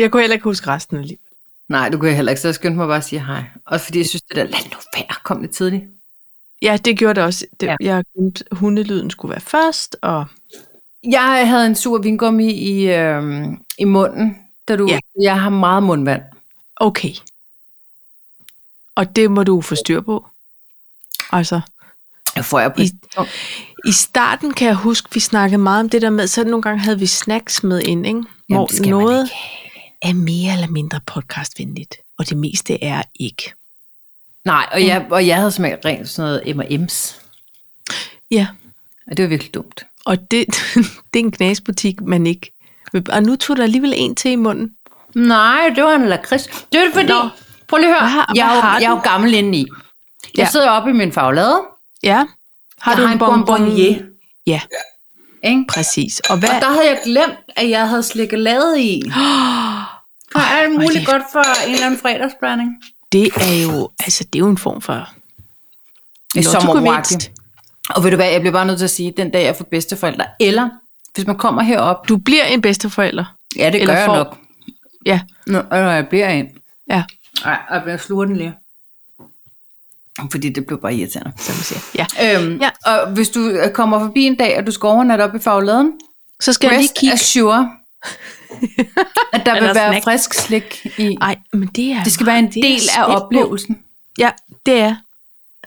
Jeg kunne heller ikke huske resten af livet. Nej, du kan jeg heller ikke, så jeg skyndte mig bare at sige hej. Også fordi jeg synes, det der, lad nu være, kom lidt tidligt. Ja, det gjorde det også. Det, Ja. Jeg glemte, hundelyden skulle være først, og Jeg havde en sur vingummi i, øh, i munden, da du... Ja. Jeg har meget mundvand. okay. Og det må du få styr på. Altså, Jeg får jeg på I- i starten kan jeg huske, vi snakkede meget om det der med, så nogle gange havde vi snacks med ind, ikke? hvor det skal man noget ikke er mere eller mindre podcastvenligt, og det meste er ikke. Nej, og jeg, og jeg havde smagt rent sådan noget M&M's. Ja, Og det var virkelig dumt. og det, det er en knasbutik, man ikke... Og nu tog der alligevel en til i munden. Nej, det var en lakrids. Det er fordi... Nå. Prøv lige at høre. Hvad har- jeg, hvad har jeg er jo gammel indeni. Jeg Ja. sidder oppe i min faglade. Ja. Har jeg du har en bonbonnier. Ja, Ikke? præcis. Og hvad... Og der havde jeg glemt, at jeg havde slikket lade i. Og alt hvor er muligt det- godt for en eller anden fredagsblanding. Det er jo, altså det er jo en form for er lottogevinst. Og ved du hvad, jeg bliver bare nødt til at sige, den dag jeg får bedsteforældre, eller hvis man kommer herop, Du bliver en bedsteforælder. ja, det Eller gør jeg får- nok, Ja, når når jeg bliver en. ja, Nej, jeg bliver sluger den lige. Fordi det blev bare irriterende. som man siger. Ja. Øhm, Ja. Og hvis du øh, kommer forbi en dag, og du skal overnatte op i fagladen, Så skal jeg lige kigge. assure, at der vil være snack. frisk slik i. Ej, men det er Det skal være en del af oplevelsen. Ja, det er.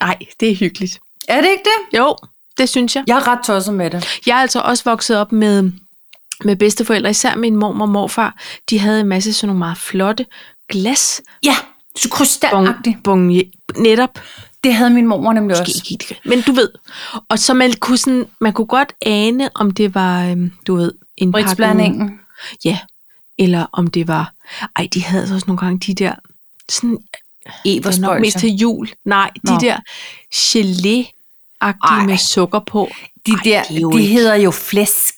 Nej, det er hyggeligt. Er det ikke det? Jo, det synes jeg. Jeg er ret tosset med det. Jeg er altså også vokset op med, med bedsteforældre, især min mormor og morfar. De havde en masse sådan nogle meget flotte glas. Ja, så krystalagtigt. Bon, netop. Det havde min mormor nemlig Måske også. ikke det. Men du ved. Og så man kunne, sådan, man kunne godt ane, om det var, øhm, du ved, en Britsblandingen. Ja. Eller om det var... Ej, de havde altså også nogle gange de der... Sådan, det er nok mest til jul. Nej, de Nå. der Ej. med sukker på. De Ej, der, er de ikke- hedder jo flæsk.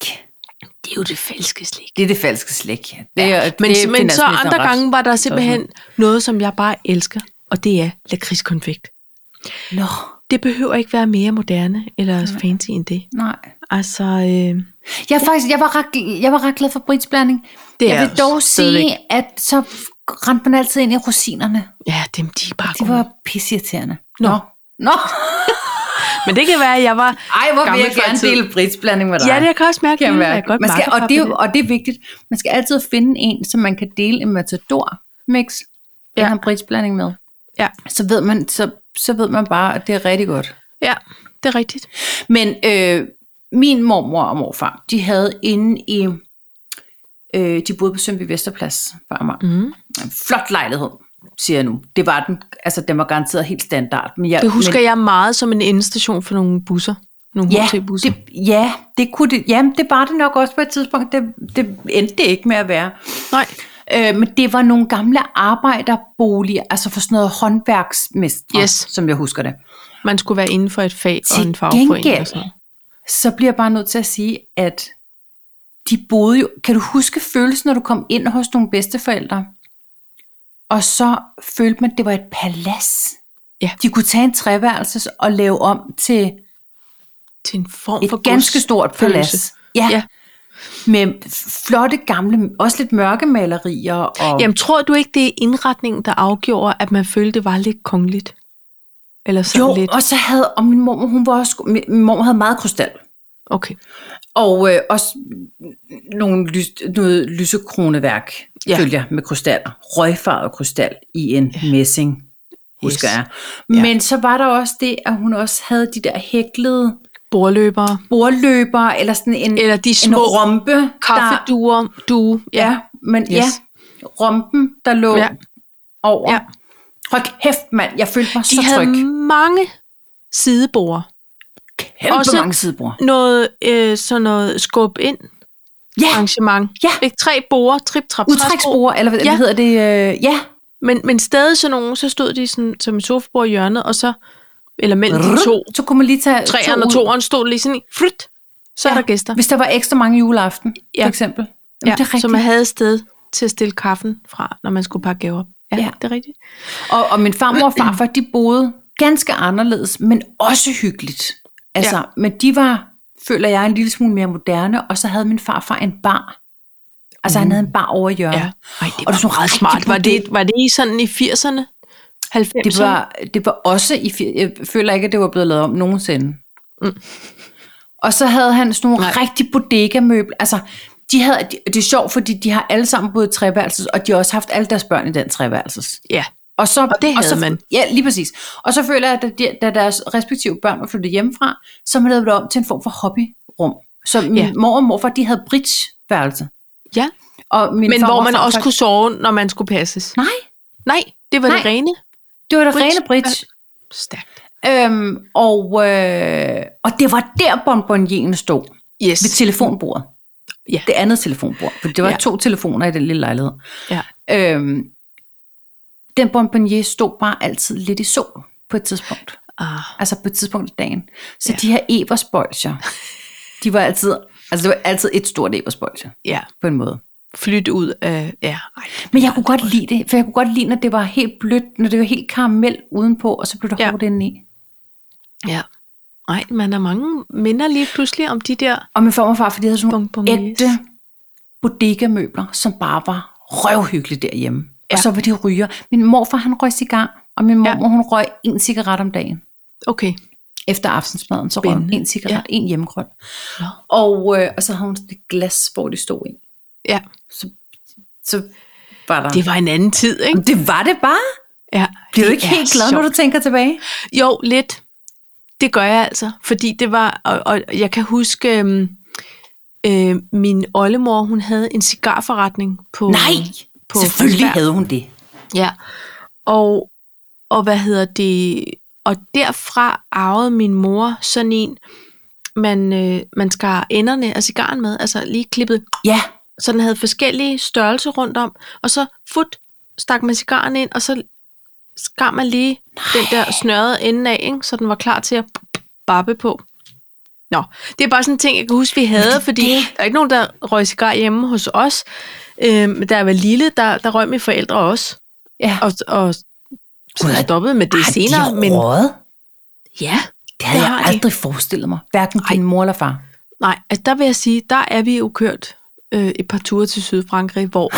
Det er jo det falske slik. Det er det falske slik. Det er, Ja, det men, men så andre gange var der simpelthen noget, som jeg bare elsker, og det er lakridskonfekt. Nå, Det behøver ikke være mere moderne eller fancy end det. nej. Altså, øh, Jeg, er faktisk, jeg, var ret, jeg var ret glad for britsblanding. Det er jeg vil jeg dog stadigvæk. sige, at så rendte man altid ind i rosinerne. ja, dem de er bare De gode. var pisseirriterende. Nå. Nå. Men det kan være, at jeg var... Ej, hvor vil jeg gerne fortid. dele britsblanding med dig. Ja, det jeg kan også mærke, kan det jeg jeg mærke. godt man skal, og, det, og det er vigtigt. Man skal altid finde en, som man kan dele en matador mix Ja. ja. en britsblanding med. Ja. Så ved, man, så, så ved man bare, at det er rigtig godt. Ja, det er rigtigt. Men øh, min mormor og morfar, de havde inde i, øh, de boede på Sønby Vesterplads for Amager. Mm. En flot lejlighed, siger jeg nu. Det var den, altså den var garanteret helt standard. Men jeg, Det husker men, jeg meget som en endestation for nogle busser. Nogle Ja, det, ja, det kunne det, jamen, det var det nok også på et tidspunkt. Det, det endte det ikke med at være. Nej. Øh, men det var nogle gamle arbejderboliger, altså for sådan noget håndværksmestre, Yes. som jeg husker det. Man skulle være inden for et fag og Til en fagforening. gengæld- Og sådan. Så bliver jeg bare nødt til at sige, at de boede jo... Kan du huske følelsen, når du kom ind hos nogle bedsteforældre? Og så følte man, at det var et palads. Ja. De kunne tage en treværelses og lave om til Til en form et for ganske stort palads. Ja. Ja. Med flotte gamle, også lidt mørke malerier. Og, Jamen, tror du ikke, det er indretningen, der afgjorde, at man følte, det var lidt kongeligt? Eller sådan jo, lidt? og så havde, og min mor, hun var også, min mor havde meget krystal. Okay. Og øh, også nogle lys, noget lysekroneværk, Ja. ja. følger med krystaller. Røgfarvet krystal i en ja. messing, husker Yes. jeg. Ja. Men så var der også det, at hun også havde de der hæklede Bordløbere. bordløbere, eller sådan en, Eller de en små rompe. Der, kaffeduer. Du. ja, Ja. men Yes. ja, rompen, der lå Ja. over. Ja. Hold kæft, mand, jeg følte mig De så havde tryg. mange sidebord. Kæmpe også- mange sidebord. Noget, øh, sådan noget skub ind Ja, arrangement. Ja. Ikke? Tre bord, trip, trap, træsko. udtræksbord, eller hvad Ja. ja. hedder det? Øh, ja, Men, men stadig sådan nogle, så stod de sådan, som et sofabord i hjørnet, og så, eller mellem de to, så kunne man lige tage træerne to og toeren stod lige sådan i, frit, så ja. er der gæster. Hvis der var ekstra mange juleaften, Ja. for eksempel. Jamen, Ja, det er rigtigt. så man havde et sted til at stille kaffen fra, når man skulle pakke gaver op. ja, Ja. det er rigtigt. Og, og min farmor og farfar, de boede ganske anderledes, men også hyggeligt. Altså, ja. men de var, føler jeg, en lille smule mere moderne, og så havde min farfar en bar. Altså, han havde en bar over hjørnet. Ja. Ej, det Og var, det er sådan meget rigtig smart. Var det, var det i sådan i 80'erne? 90'erne? Det var, det var også i... Jeg føler ikke, at det var blevet lavet om nogensinde. Mm. Og så havde han sådan nogle Nej. rigtig bodega-møbler. Altså, de havde, de- det er sjovt, fordi de har alle sammen boet i treværelses, og de har også haft alle deres børn i den treværelses. Ja. Og, så, Og det havde så, man. Ja, lige præcis. Og så føler jeg, at da, da deres respektive børn var flyttet hjemmefra, så man lavede det om til en form for hobbyrum. Så min Ja. mor og morfar, de havde bridge-værelse. Ja, Og min men hvor og man også kunne sove, når man skulle passes. Nej, Nej, det var Nej. det rene. Det var det Bridge. rene bridge. Stærkt. Øhm, og, øh, og det var der bonbonjeren stod. Yes. Ved telefonbordet. Ja. Det andet telefonbord. For det var Ja. to telefoner i den lille lejlighed. Ja. Øhm, den bonbonnier stod bare altid lidt i sol på et tidspunkt. Ah, Altså på et tidspunkt i dagen. Så ja. de her eversbolcher, de var altid, altså det var altid et stort eversbolcher ja. på en måde. Flyt ud af... Ja, ej. Men jeg kunne godt lide det, for jeg kunne godt lide, når det var helt blødt, når det var helt karamel udenpå, og så blev der Ja. ja. hårdt indeni. Ja. Nej, man har mange minder lige pludselig om de der... Og min farmor og far, for de havde sådan nogle ægte bodega-møbler, som bare var røvhyggelige derhjemme. Ja. Ja. Og så var de ryger. Min morfar, han røg cigar, og min mormor, Ja. ja. hun røg en cigaret om dagen. Okay. Efter aftensmaden, så røg hun en cigaret, Ja. ja. en hjemmegrøn. Nå. Og, øh, og så havde hun sådan et glas, hvor de stod i. Ja, Så, så var der... det var en anden tid, ikke? det var det bare. Ja, Bliver du ikke helt glad, sjovt. når du tænker tilbage? Jo, lidt. Det gør jeg altså, fordi det var, og, og jeg kan huske, øhm, øh, min oldemor, hun havde en cigarforretning på... Nej, på selvfølgelig Frederiksberg. havde hun det. Ja, og, og hvad hedder det, og derfra arvede min mor sådan en, man, øh, man skar enderne af cigaren med, altså lige klippet, Ja, så den havde forskellige størrelser rundt om, og så fut, stak man cigaren ind, og så skar man lige Nej. den der snørrede ende af, ikke? så den var klar til at babbe på. Nå, det er bare sådan en ting, jeg kan huske, vi havde, fordi det- der er ikke nogen, der røg cigar hjemme hos os. Øhm, da jeg var lille, der, der røg mine forældre også. ja. Og, og så jeg stoppede med det Har senere. de men ja, Det havde Det jeg har de. aldrig forestillet mig. Hverken Ej. din mor eller far. nej, altså der vil jeg sige, der er vi jo kørt øh, et par ture til Sydfrankrig, hvor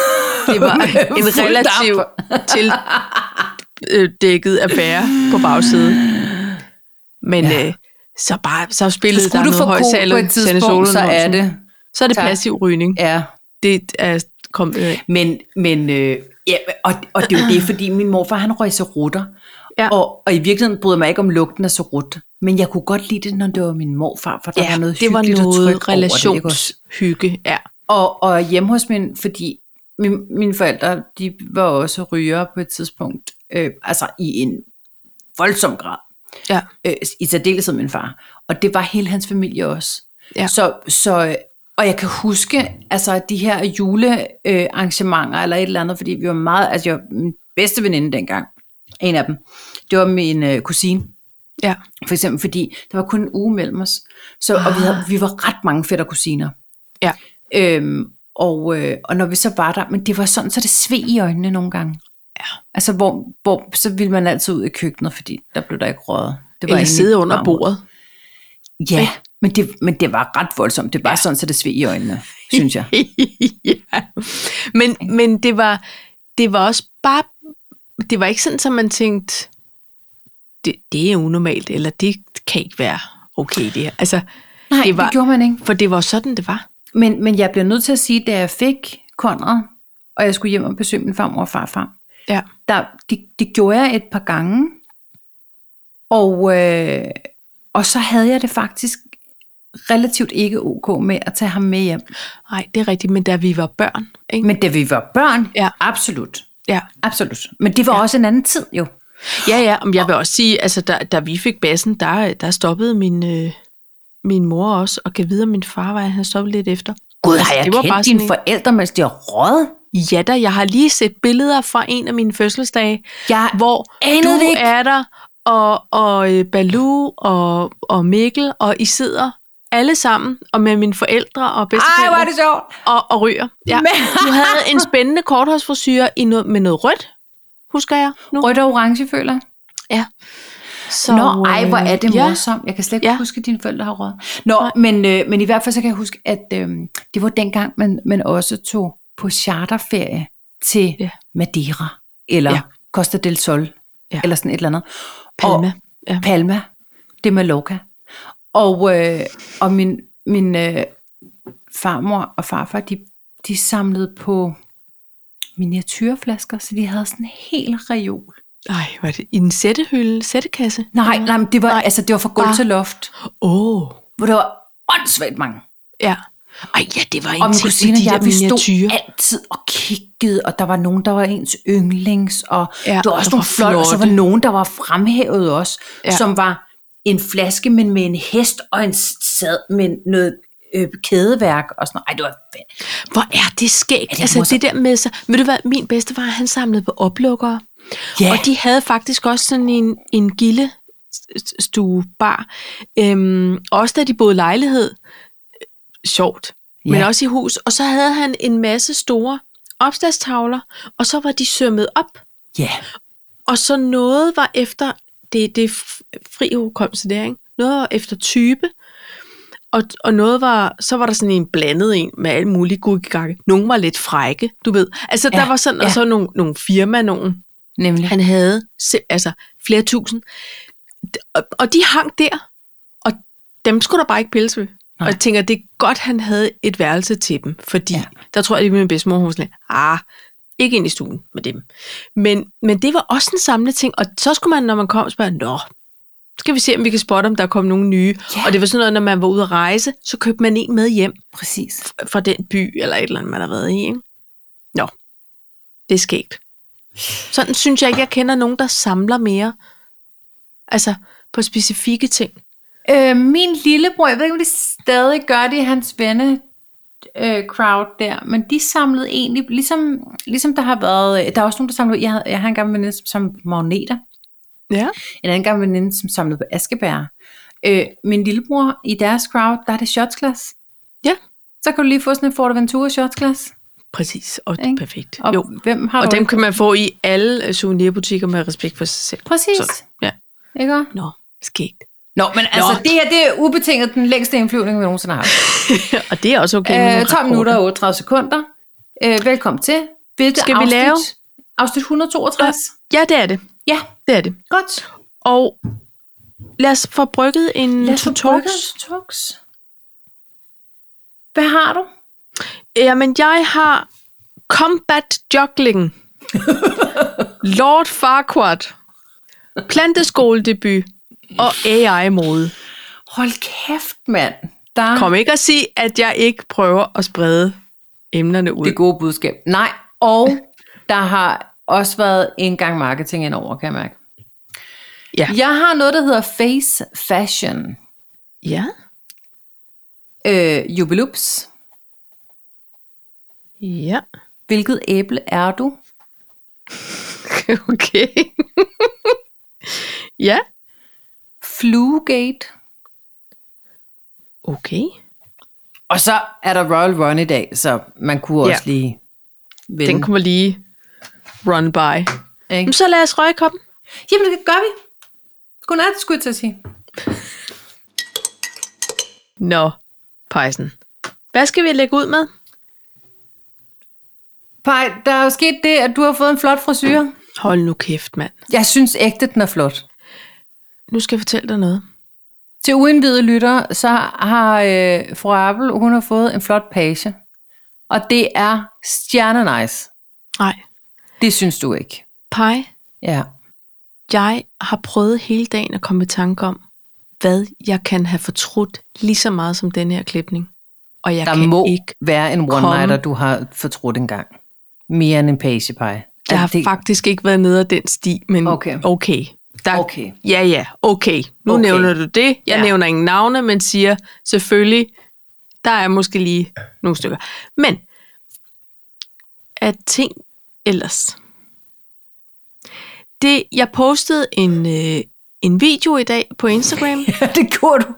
det var en relativ til øh, dækket affære på bagsiden. Men ja. Øh, så bare så spillede Så der du noget højt på et tidspunkt, så er det... så er det tak. passiv rygning. Ja. Det er kommet af. Men, men øh, ja, og, og det er jo det, fordi min morfar, han røg rutter. Ja. Og, og i virkeligheden bryder mig ikke om lugten af rut. Men jeg kunne godt lide det, når det var min morfar, for der Ja, var noget det var noget relationshygge. Ja. Og, og hjemme hos min, fordi min, mine forældre, de var også rygere på et tidspunkt, øh, altså i en voldsom grad. Ja. Øh, I særdeleshed min far. Og det var hele hans familie også. Ja. Så, så, og jeg kan huske, altså de her julearrangementer, øh, eller et eller andet, fordi vi var meget, altså jeg, min bedste veninde dengang, en af dem, det var min øh, kusine, Ja. for eksempel, fordi der var kun en uge mellem os. Så, og vi, havde, vi var ret mange fætter kusiner. Ja. Øhm, og, øh, og når vi så var der, men det var sådan, så det sved i øjnene nogle gange. Ja. Altså, hvor, hvor så ville man altid ud i køkkenet, fordi der blev der ikke røget. Det Eller inde i sidde under varmen. bordet. Ja, men det, men det var ret voldsomt. Det var ja. sådan, så det sved i øjnene, synes jeg. ja. Men, men det var, det var også bare, det var ikke sådan, at man tænkte, det, det er unormalt, eller det kan ikke være okay det her. Altså, Nej, det var, det gjorde man ikke. for det var sådan, det var. Men, men jeg bliver nødt til at sige, da jeg fik Conrad, og jeg skulle hjem og besøge min farmor og farfar, Ja. der, det, det gjorde jeg et par gange. Og, øh, og så havde jeg det faktisk relativt ikke ok med at tage ham med hjem. Nej, det er rigtigt, men da vi var børn, ikke? Men da vi var børn, Ja. absolut. ja. Absolut. Men det var ja. også en anden tid jo. Ja, ja, om jeg vil også sige, altså da, da vi fik bassen, der, der stoppede min, øh, min mor også, og kan vide, at min far var, han stoppede lidt efter. Gud, Altså, har jeg det var kendt bare dine en- forældre, mens de har røget? Ja da, jeg har lige set billeder fra en af mine fødselsdage, Jeg hvor du det ikke. er der, og, og øh, Balu og, og Mikkel, og I sidder alle sammen, og med mine forældre og Ej, bedsteforældre, hvor er det sjovt. og, og ryger. Ja. Men- Du havde en spændende korthårsfrisyre i noget, med noget rødt husker jeg nu. Rødt og orange, føler. Ja. Så, Nå, ej, hvor er det øh, ja. morsomt. Jeg kan slet ikke ja. Huske, at dine forældre har råd. Nå, Nej. men, øh, men i hvert fald så kan jeg huske, at øh, det var dengang, man, man også tog på charterferie til Ja. Madeira, eller ja. Costa del Sol, Ja. eller sådan et eller andet. Palma. Og, Ja. Palma, det med Mallorca. Og, øh, og min, min øh, farmor og farfar, de, de samlede på miniatyrflasker, så de havde sådan en hel reol. Ej, var det i en sættehylde, sættekasse? Nej, nej, men det var, Nej. altså, det var fra gulv Bare- til loft, Åh, oh, hvor der var åndssvagt mange. ja. Ej, ja, det var en Og ting kusine de jeg, der vi stod altid og kiggede, og der var nogen, der var ens yndlings, og ja, der var også der nogle flotte, og så var nogen, der var fremhævet også. Ja. som var en flaske, men med en hest og en sad med noget øh, kædeværk og sådan noget. Ej, det var fedt. Hvor er det skægt. det er altså det der med sig. Ved du hvad, min bedstefar, han samlede på oplukkere. Ja. Og de havde faktisk også sådan en, en gilde stue bar. Øhm, også da de boede lejlighed. Sjovt. Ja. Men også i hus. Og så havde han en masse store opslagstavler, og så var de sømmet op. Ja, Og så noget var efter, det, det er fri hukommelse der, ikke? Noget var efter type, og, og noget var, så var der sådan en blandet en med alle mulige guggegakke. Nogle var lidt frække, du ved. Altså Ja, der var sådan, ja. og så nogle, nogle firma, nogle, nemlig. han havde altså flere tusind. Og, og de hang der, og dem skulle der bare ikke pilles ved. Og jeg tænker, det er godt, han havde et værelse til dem, fordi Ja. der tror jeg, det er min bedstemor, hun sådan, ah, ikke ind i stuen med dem. Men, men det var også en samlet ting, og så skulle man, når man kom, spørge, nå, skal vi se, om vi kan spotte, om der kom nogle nye. Ja. Og det var sådan noget, når man var ude at rejse, så købte man en med hjem Præcis. fra den by, eller et eller andet, man har været i. Ikke? Nå, det er skægt. Sådan synes jeg ikke, jeg kender nogen, der samler mere. Altså, på specifikke ting. Øh, min lillebror, jeg ved ikke, om de stadig gør det i hans venne øh, crowd der, men de samlede egentlig, ligesom, ligesom der har været, der er også nogen, der samlede, jeg, havde, jeg har en gammel veninde, som magneter, Ja. en anden gammel veninde, som samlede på askebær. Øh, min lillebror, i deres crowd, der er det shotsglas. Ja. Så kan du lige få sådan en Fortaventura shotsglas. Præcis, og Ikke? perfekt. Og jo. hvem har Og dem kan man få i alle øh, souvenirbutikker med respekt for sig selv. Præcis. Så, ja. Ikke? Nå, skægt. Nå, men altså, Nå. det her, det er ubetinget den længste indflyvning, vi nogensinde har haft. og det er også okay. Øh, nogle 12 rekorder. minutter og 38 sekunder. Øh, velkommen til. Hvilket Skal vi afsnit? lave? Afsnit 162. Ja, det er det. Ja, Det er det. godt. Og lad os få brygget en Lad os få talks. Hvad har du? Jamen, jeg har Combat Juggling. Lord Farquaad. Planteskoledebut. Og AI-mode. Hold kæft, mand. Der Kom ikke at sige, at jeg ikke prøver at sprede emnerne ud. det gode budskab. Nej, og der har også været en gang marketing indover, kan jeg mærke. Ja. Jeg har noget, der hedder Face Fashion. Ja. Øh, jubilups. Ja. Hvilket æble er du? Okay. ja. Flugate. Okay. Og så er der Royal Run i dag, så man kunne også Ja. lige vende. Den kommer lige run by. ikke? Men så lad os røge koppen. Jamen, det gør vi. Godnat, skulle jeg til at sige. Nå, pejsen. Hvad skal vi lægge ud med? Pej, der er jo sket det, at du har fået en flot frisyr. Hold nu kæft, mand. Jeg synes ægte, den er flot. Nu skal jeg fortælle dig noget. Til uindvidede lytter, så har øh, fru Appel, hun har fået en flot page. Og det er stjerne nice. Nej. Det synes du ikke. Pej, Ja. Jeg har prøvet hele dagen at komme i tanke om, hvad jeg kan have fortrudt lige så meget som den her klipning. Og jeg Der kan må ikke. være en one-nighter, du har fortrudt en gang. Mere end en page pie. Jeg har det, faktisk ikke været nede af den sti, men Okay. okay. Der, Okay. Ja, ja, okay. Nu Okay. nævner du det. Jeg ja. nævner ingen navne, men siger selvfølgelig, der er måske lige nogle stykker. Men, at ting ellers. Det, jeg postede en, øh, en video i dag på Instagram, Ja, det gjorde du.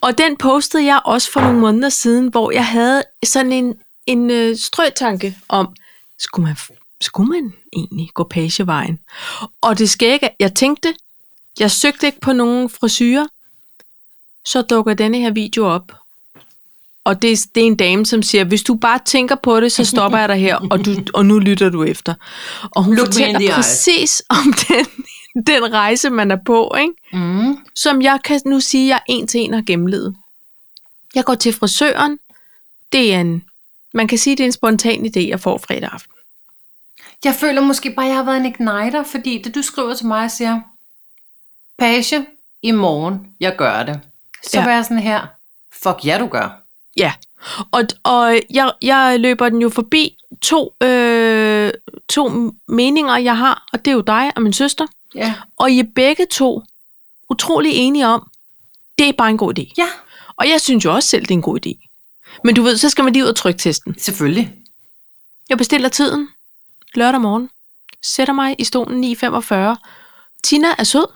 og den postede jeg også for nogle måneder siden, hvor jeg havde sådan en, en øh, strøtanke om, skulle man, skulle man egentlig gå pagevejen? Og det skal ikke, jeg tænkte, jeg søgte ikke på nogen frisyrer, så dukker denne her video op. Og det, er- det er en dame, som siger, hvis du bare tænker på det, så stopper jeg dig her, og, du, og nu lytter du efter. Og hun Look fortæller præcis om den, den rejse, man er på, ikke? Mm. som jeg kan nu sige, jeg en til en har gennemlevet. Jeg går til frisøren. Det er en, man kan sige, det er en spontan idé, jeg får fredag aften. Jeg føler måske bare, at jeg har været en igniter, fordi det du skriver til mig og siger, Page, i morgen, jeg gør det. Så ja. var jeg sådan her, fuck ja, du gør. Ja, og, og jeg, jeg løber den jo forbi to, øh, to meninger, jeg har, og det er jo dig og min søster. Ja. Og I er begge to utrolig enige om, det er bare en god idé. Ja, Og jeg synes jo også selv, det er en god idé. Men du ved, så skal man lige ud og trykke testen. selvfølgelig. Jeg bestiller tiden lørdag morgen. Sætter mig i stolen 9.45. Tina er sød.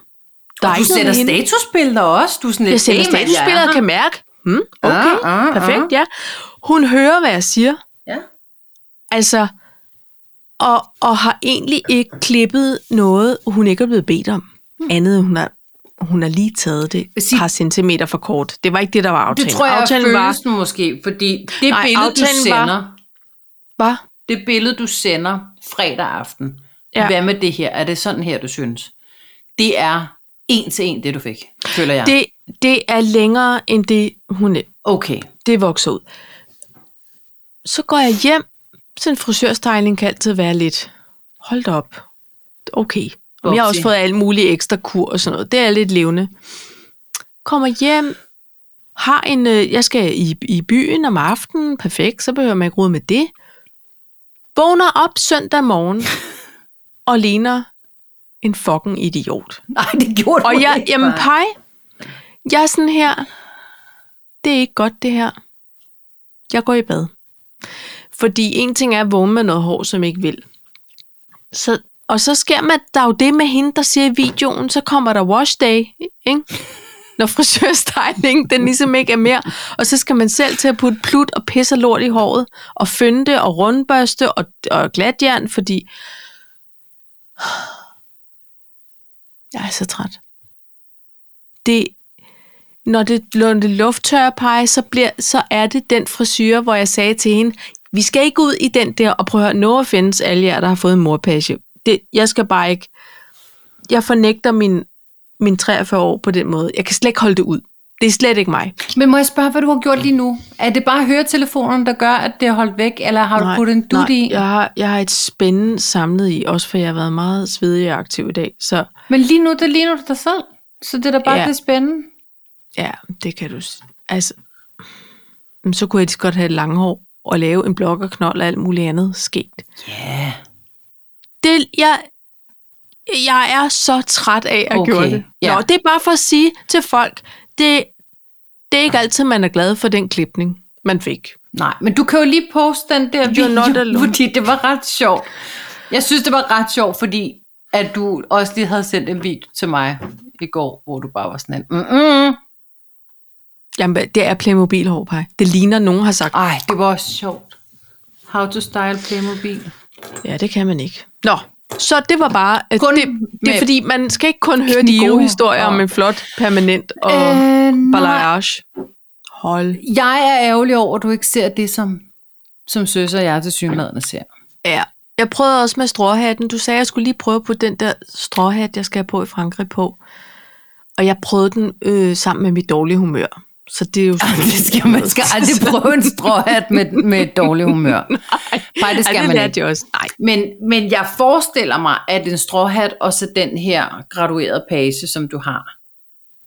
Der er og du ikke sætter statusbilleder også. Du er sådan lidt, Jeg sætter "Hey, mand, jeg er statusbilleder og her." kan mærke. Hmm, okay, Ah, ah, perfekt, ah. ja. Hun hører, hvad jeg siger. Ja. Altså, og, og har egentlig ikke klippet noget, hun ikke er blevet bedt om. Andet, end hun har, hun har lige taget det Hmm. Et par centimeter for kort. Det var ikke det, der var aftalen. Det tror jeg er aftalen var, følelsen måske, fordi det Nej, billede, du var- sender, var, det billede, du sender fredag aften, ja. hvad med det her? Er det sådan her, du synes? Det er en til en, det du fik, føler jeg. det, det er længere, end det, hun Okay. det vokser ud. Så går jeg hjem. Sådan en frisørstyling kan altid være lidt, hold da op, okay. Men jeg har også fået alle mulige ekstra kur og sådan noget. Det er lidt levende. Kommer hjem, har en, øh, jeg skal i, i byen om aftenen, perfekt, så behøver man ikke rode med det. Vågner op søndag morgen og ligner en fucking idiot. Nej, det gjorde du Og jeg, ikke. jamen pej, jeg er sådan her, det er ikke godt det her. Jeg går i bad. Fordi en ting er at vågne med noget hår, som ikke vil. Så, og så sker man, der er jo det med hende, der siger i videoen, så kommer der wash day, ikke? Når frisørstyling, den ligesom ikke er mere. Og så skal man selv til at putte plut og pisse lort i håret, og fynde og rundbørste og, og glatjern, fordi jeg er så træt. Det, når det, det lufttørpege, så, bliver, så er det den frisyr, hvor jeg sagde til hende, vi skal ikke ud i den der, og prøve at høre, no offense alle jer, der har fået en morpage. Det, jeg skal bare ikke, jeg fornægter min, min 43 år på den måde. Jeg kan slet ikke holde det ud. Det er slet ikke mig. Men må jeg spørge, hvad du har gjort lige nu? Er det bare høretelefonerne, der gør, at det er holdt væk, eller har du puttet en dut i? jeg har, jeg har et spænde samlet i, også for jeg har været meget svedig og aktiv i dag. Så Men lige nu, der ligner du dig selv. Så det er da bare ja. det spændende. Ja, det kan du Altså, så kunne jeg lige godt have et langt hår og lave en blokkerknold og alt muligt andet sket. Ja. Yeah. det, jeg, jeg er så træt af at Okay, gøre det. ja. Nå, det er bare for at sige til folk, det, det er ikke altid, man er glad for den klipning, man fik. Nej, men du kan jo lige poste den der video, fordi det var ret sjovt. Jeg synes, det var ret sjovt, fordi at du også lige havde sendt en video til mig i går, hvor du bare var sådan en, mm-mm. Jamen, det er Playmobil hårpej. Det ligner, nogen har sagt, Ej, det var sjovt. How to style Playmobil. ja, det kan man ikke. Nå, så det var bare, at Kun det, det er fordi, man skal ikke kun høre de gode historier og- om en flot, permanent og øh, balayage. Hold. Jeg er ærgerlig over, at du ikke ser det, som, som søs og jeg til synligheden ser. Ja. Jeg prøvede også med stråhatten. Du sagde, at jeg skulle lige prøve på den der stråhat, jeg skal have på i Frankrig på. Og jeg prøvede den øh, sammen med mit dårlige humør. Så det er jo sådan, Det skal, man skal aldrig prøve en stråhat med, med et dårligt humør. Nej, det skal det man ikke. jeg også. Nej. Men, men jeg forestiller mig, at en stråhat og så den her graduerede page, som du har,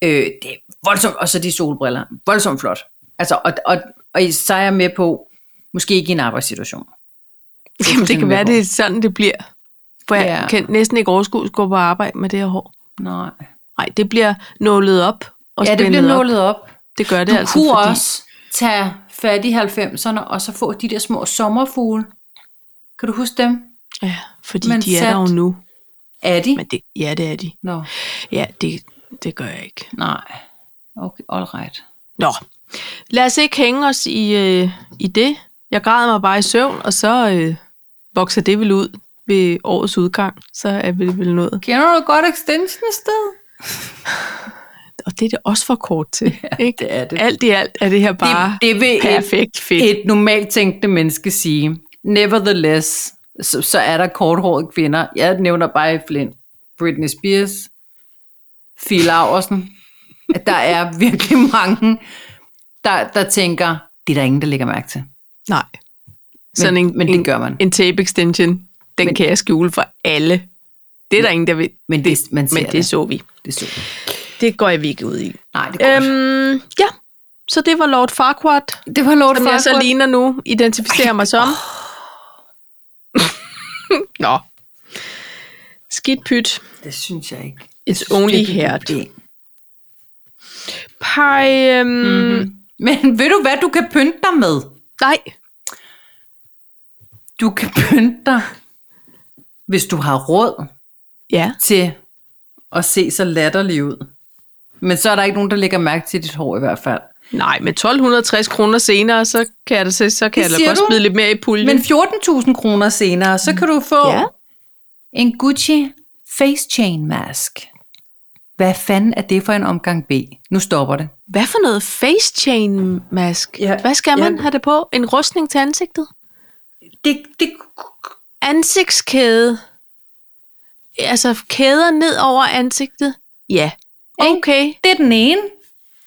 øh, det er voldsomt, og så de solbriller, voldsomt flot. Altså, og, og, og så er jeg med på, måske ikke i en arbejdssituation. er Jamen, det kan være, med det er sådan, det bliver. For jeg Ja. kan næsten ikke overskue at gå på arbejde med det her hår. Nej. Nej, det bliver nålet op og Ja, det bliver op. nålet op. Det gør det Du altså, kunne fordi... også tage fat i 90'erne, og så få de der små sommerfugle. Kan du huske dem? Ja, fordi Men de er sat- der jo nu. Er de? Men det, ja, det er de. Nå, Ja, det, det gør jeg ikke. nej. Okay, all right. Nå, lad os ikke hænge os i, øh, i det. Jeg græder mig bare i søvn, og så øh, vokser det vel ud ved årets udgang, så er vi vel nået. Kender du godt extension sted? Og det er det også for kort til. ikke? Det er det. Alt i alt er det her bare det, det vil perfekt fedt. et, et normalt tænkende menneske sige. Nevertheless, så, så er der korthårede kvinder. Jeg nævner bare i Flint. Britney Spears, Phil Laversen. At der er virkelig mange, der, der tænker, det er der ingen, der lægger mærke til. Nej. Sådan en, men det en, gør man. en tape extension, den Men- men, kan jeg skjule for alle. Det er der ingen, der ved. Men det, man ser Men det så vi. det så. vi. Det går jeg vi ikke ud i. Nej, det går øhm, ja, så det var Lord Farquaad, Det var Lord som jeg så Farquaad. ligner nu, identificerer mig som. Nå. Skidt pyt. Det synes jeg ikke. It's only er det. Pej, øhm, Mhm. mm. Men ved du hvad, du kan pynte dig med? nej. Du kan pynte dig, hvis du har råd Ja. til at se så latterlig ud. Men så er der ikke nogen, der lægger mærke til dit hår i hvert fald. Nej, med 1260 kroner senere, så kan jeg da, så, så kan Det jeg da godt du? smide lidt mere i puljen. Men 14.000 kroner senere, så kan du få Ja. en Gucci Face Chain Mask. Hvad fanden er det for en omgang B? Nu stopper det. Hvad for noget face chain mask? Ja, Hvad skal man ja. have det på? En rustning til ansigtet? Det, det, Ansigtskæde. Altså kæder ned over ansigtet? Ja. Okay, det er den ene.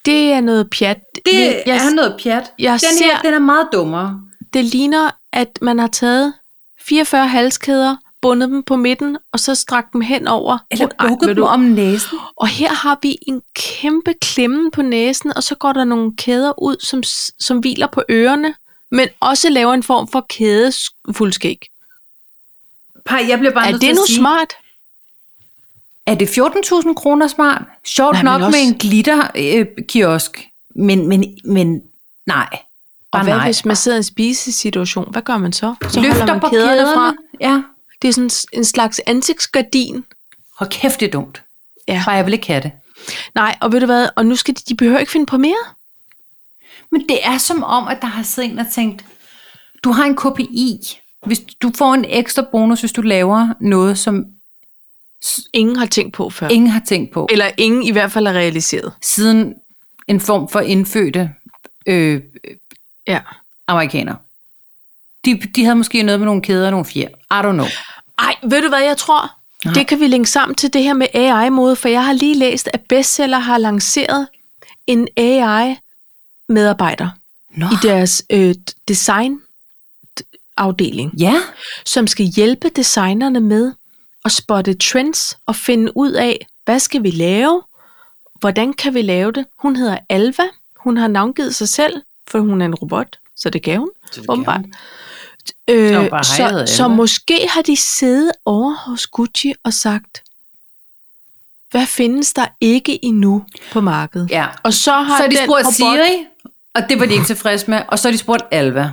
det er noget pjat. Det jeg, er noget pjat. jeg den ser- her, den er meget dummere. det ligner, at man har taget 44 halskæder, bundet dem på midten, og så strakt dem hen over. Eller bukket dem om næsen. Og her har vi en kæmpe klemme på næsen, og så går der nogle kæder ud, som, som hviler på ørerne, men også laver en form for kædefuldskæg. Pej, jeg bliver bare Er det nu sige, smart? Er det 14.000 kroner smart? Sjovt Nej, nok men med også- en glitter-kiosk. men, men, men nej. Og Bare hvad nej. hvis man sidder i en spisesituation? Hvad gør man så? Så Løfter holder man på kæderne, kæderne. fra. Ja. Det er sådan en slags ansigtsgardin. Hold kæft, det er dumt. Ja. Bare jeg vil ikke have det. Nej, og ved du hvad? Og nu skal de, de behøver ikke finde på mere. Men det er som om, at der har siddet en og tænkt, du har en KPI. Hvis du får en ekstra bonus, hvis du laver noget, som Ingen har tænkt på før. ingen har tænkt på, Eller ingen i hvert fald er realiseret. siden en form for indfødte øh, Ja. amerikanere. De, de havde måske noget med nogle kæder og nogle fjer. I don't know. Ej, ved du hvad jeg tror? Nej. Det kan vi linke sammen til det her med AI-mode, for jeg har lige læst, at bestseller har lanceret en AI-medarbejder Nå. i deres øh, design-afdeling, Ja, som skal hjælpe designerne med at spotte trends og finde ud af, hvad skal vi lave, hvordan kan vi lave det. Hun hedder Alva, hun har navngivet sig selv, for hun er en robot, så det gav hun, Så det åbenbart. gav Øh, Så hun bare, "Hej, jeg hedder så, så Alva." måske har de siddet over hos Gucci og sagt, hvad findes der ikke endnu på markedet? ja. Og så har Så de den spurgt robot, Siri, og det var de ikke tilfredse med. Og så har de spurgt Alva.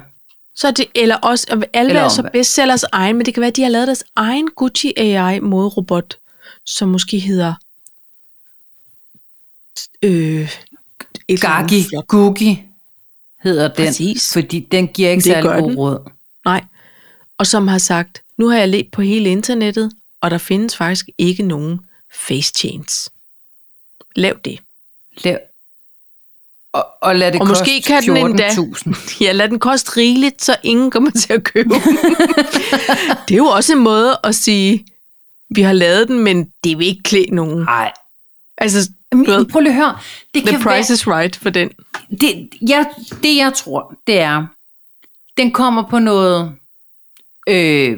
Så det, eller også, og alle Eller er så bestsellers egen, men det kan være, at de har lavet deres egen Gucci AI modrobot, som måske hedder øh, Gagi. Gugi hedder den. Præcis. Fordi den giver ikke Det særlig god den. råd. Nej. Og som har sagt, nu har jeg let på hele internettet, og der findes faktisk ikke nogen face chains. Lav det. Lav. Og, og lad det Og koste måske kan den endda- 14.000. Ja, lad den koste rigeligt, så ingen kommer til at købe den. det er jo også en måde at sige, vi har lavet den, men det vil ikke klæde nogen. Nej. Altså, Men du ved, Prøv lige at høre. Det the kan price is right for den. være, det, jeg, det jeg tror, det er, den kommer på noget øh,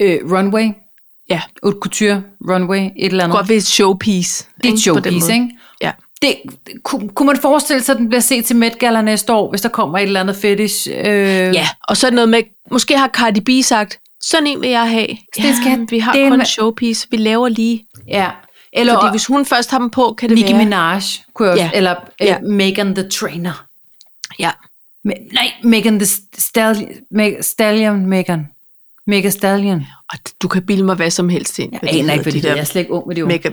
øh, runway. Ja. Haute couture runway, et eller andet. Godt ved showpiece. Det er et showpiece, ikke? Ja. Det, kunne, kunne man forestille sig, at den bliver set til Met Gala næste år, hvis der kommer et eller andet fetish? Øh, Ja, og så noget med, måske har Cardi B sagt, sådan en vil jeg have. det skal- vi har er kun en- showpiece, vi laver lige. ja. Eller Fordi hvis hun først har dem på, kan det Nicki være... Minaj, kunne jeg også, Ja. eller øh, Ja. Megan the Trainer. Ja. Me- nej, Megan the Stallion. Meg- Stallion, Megan. Mega Stallion. Og du kan bilde mig hvad som helst ind. Jeg aner ikke, hvad det er. Jeg er slet ikke ung med det ord. Mega...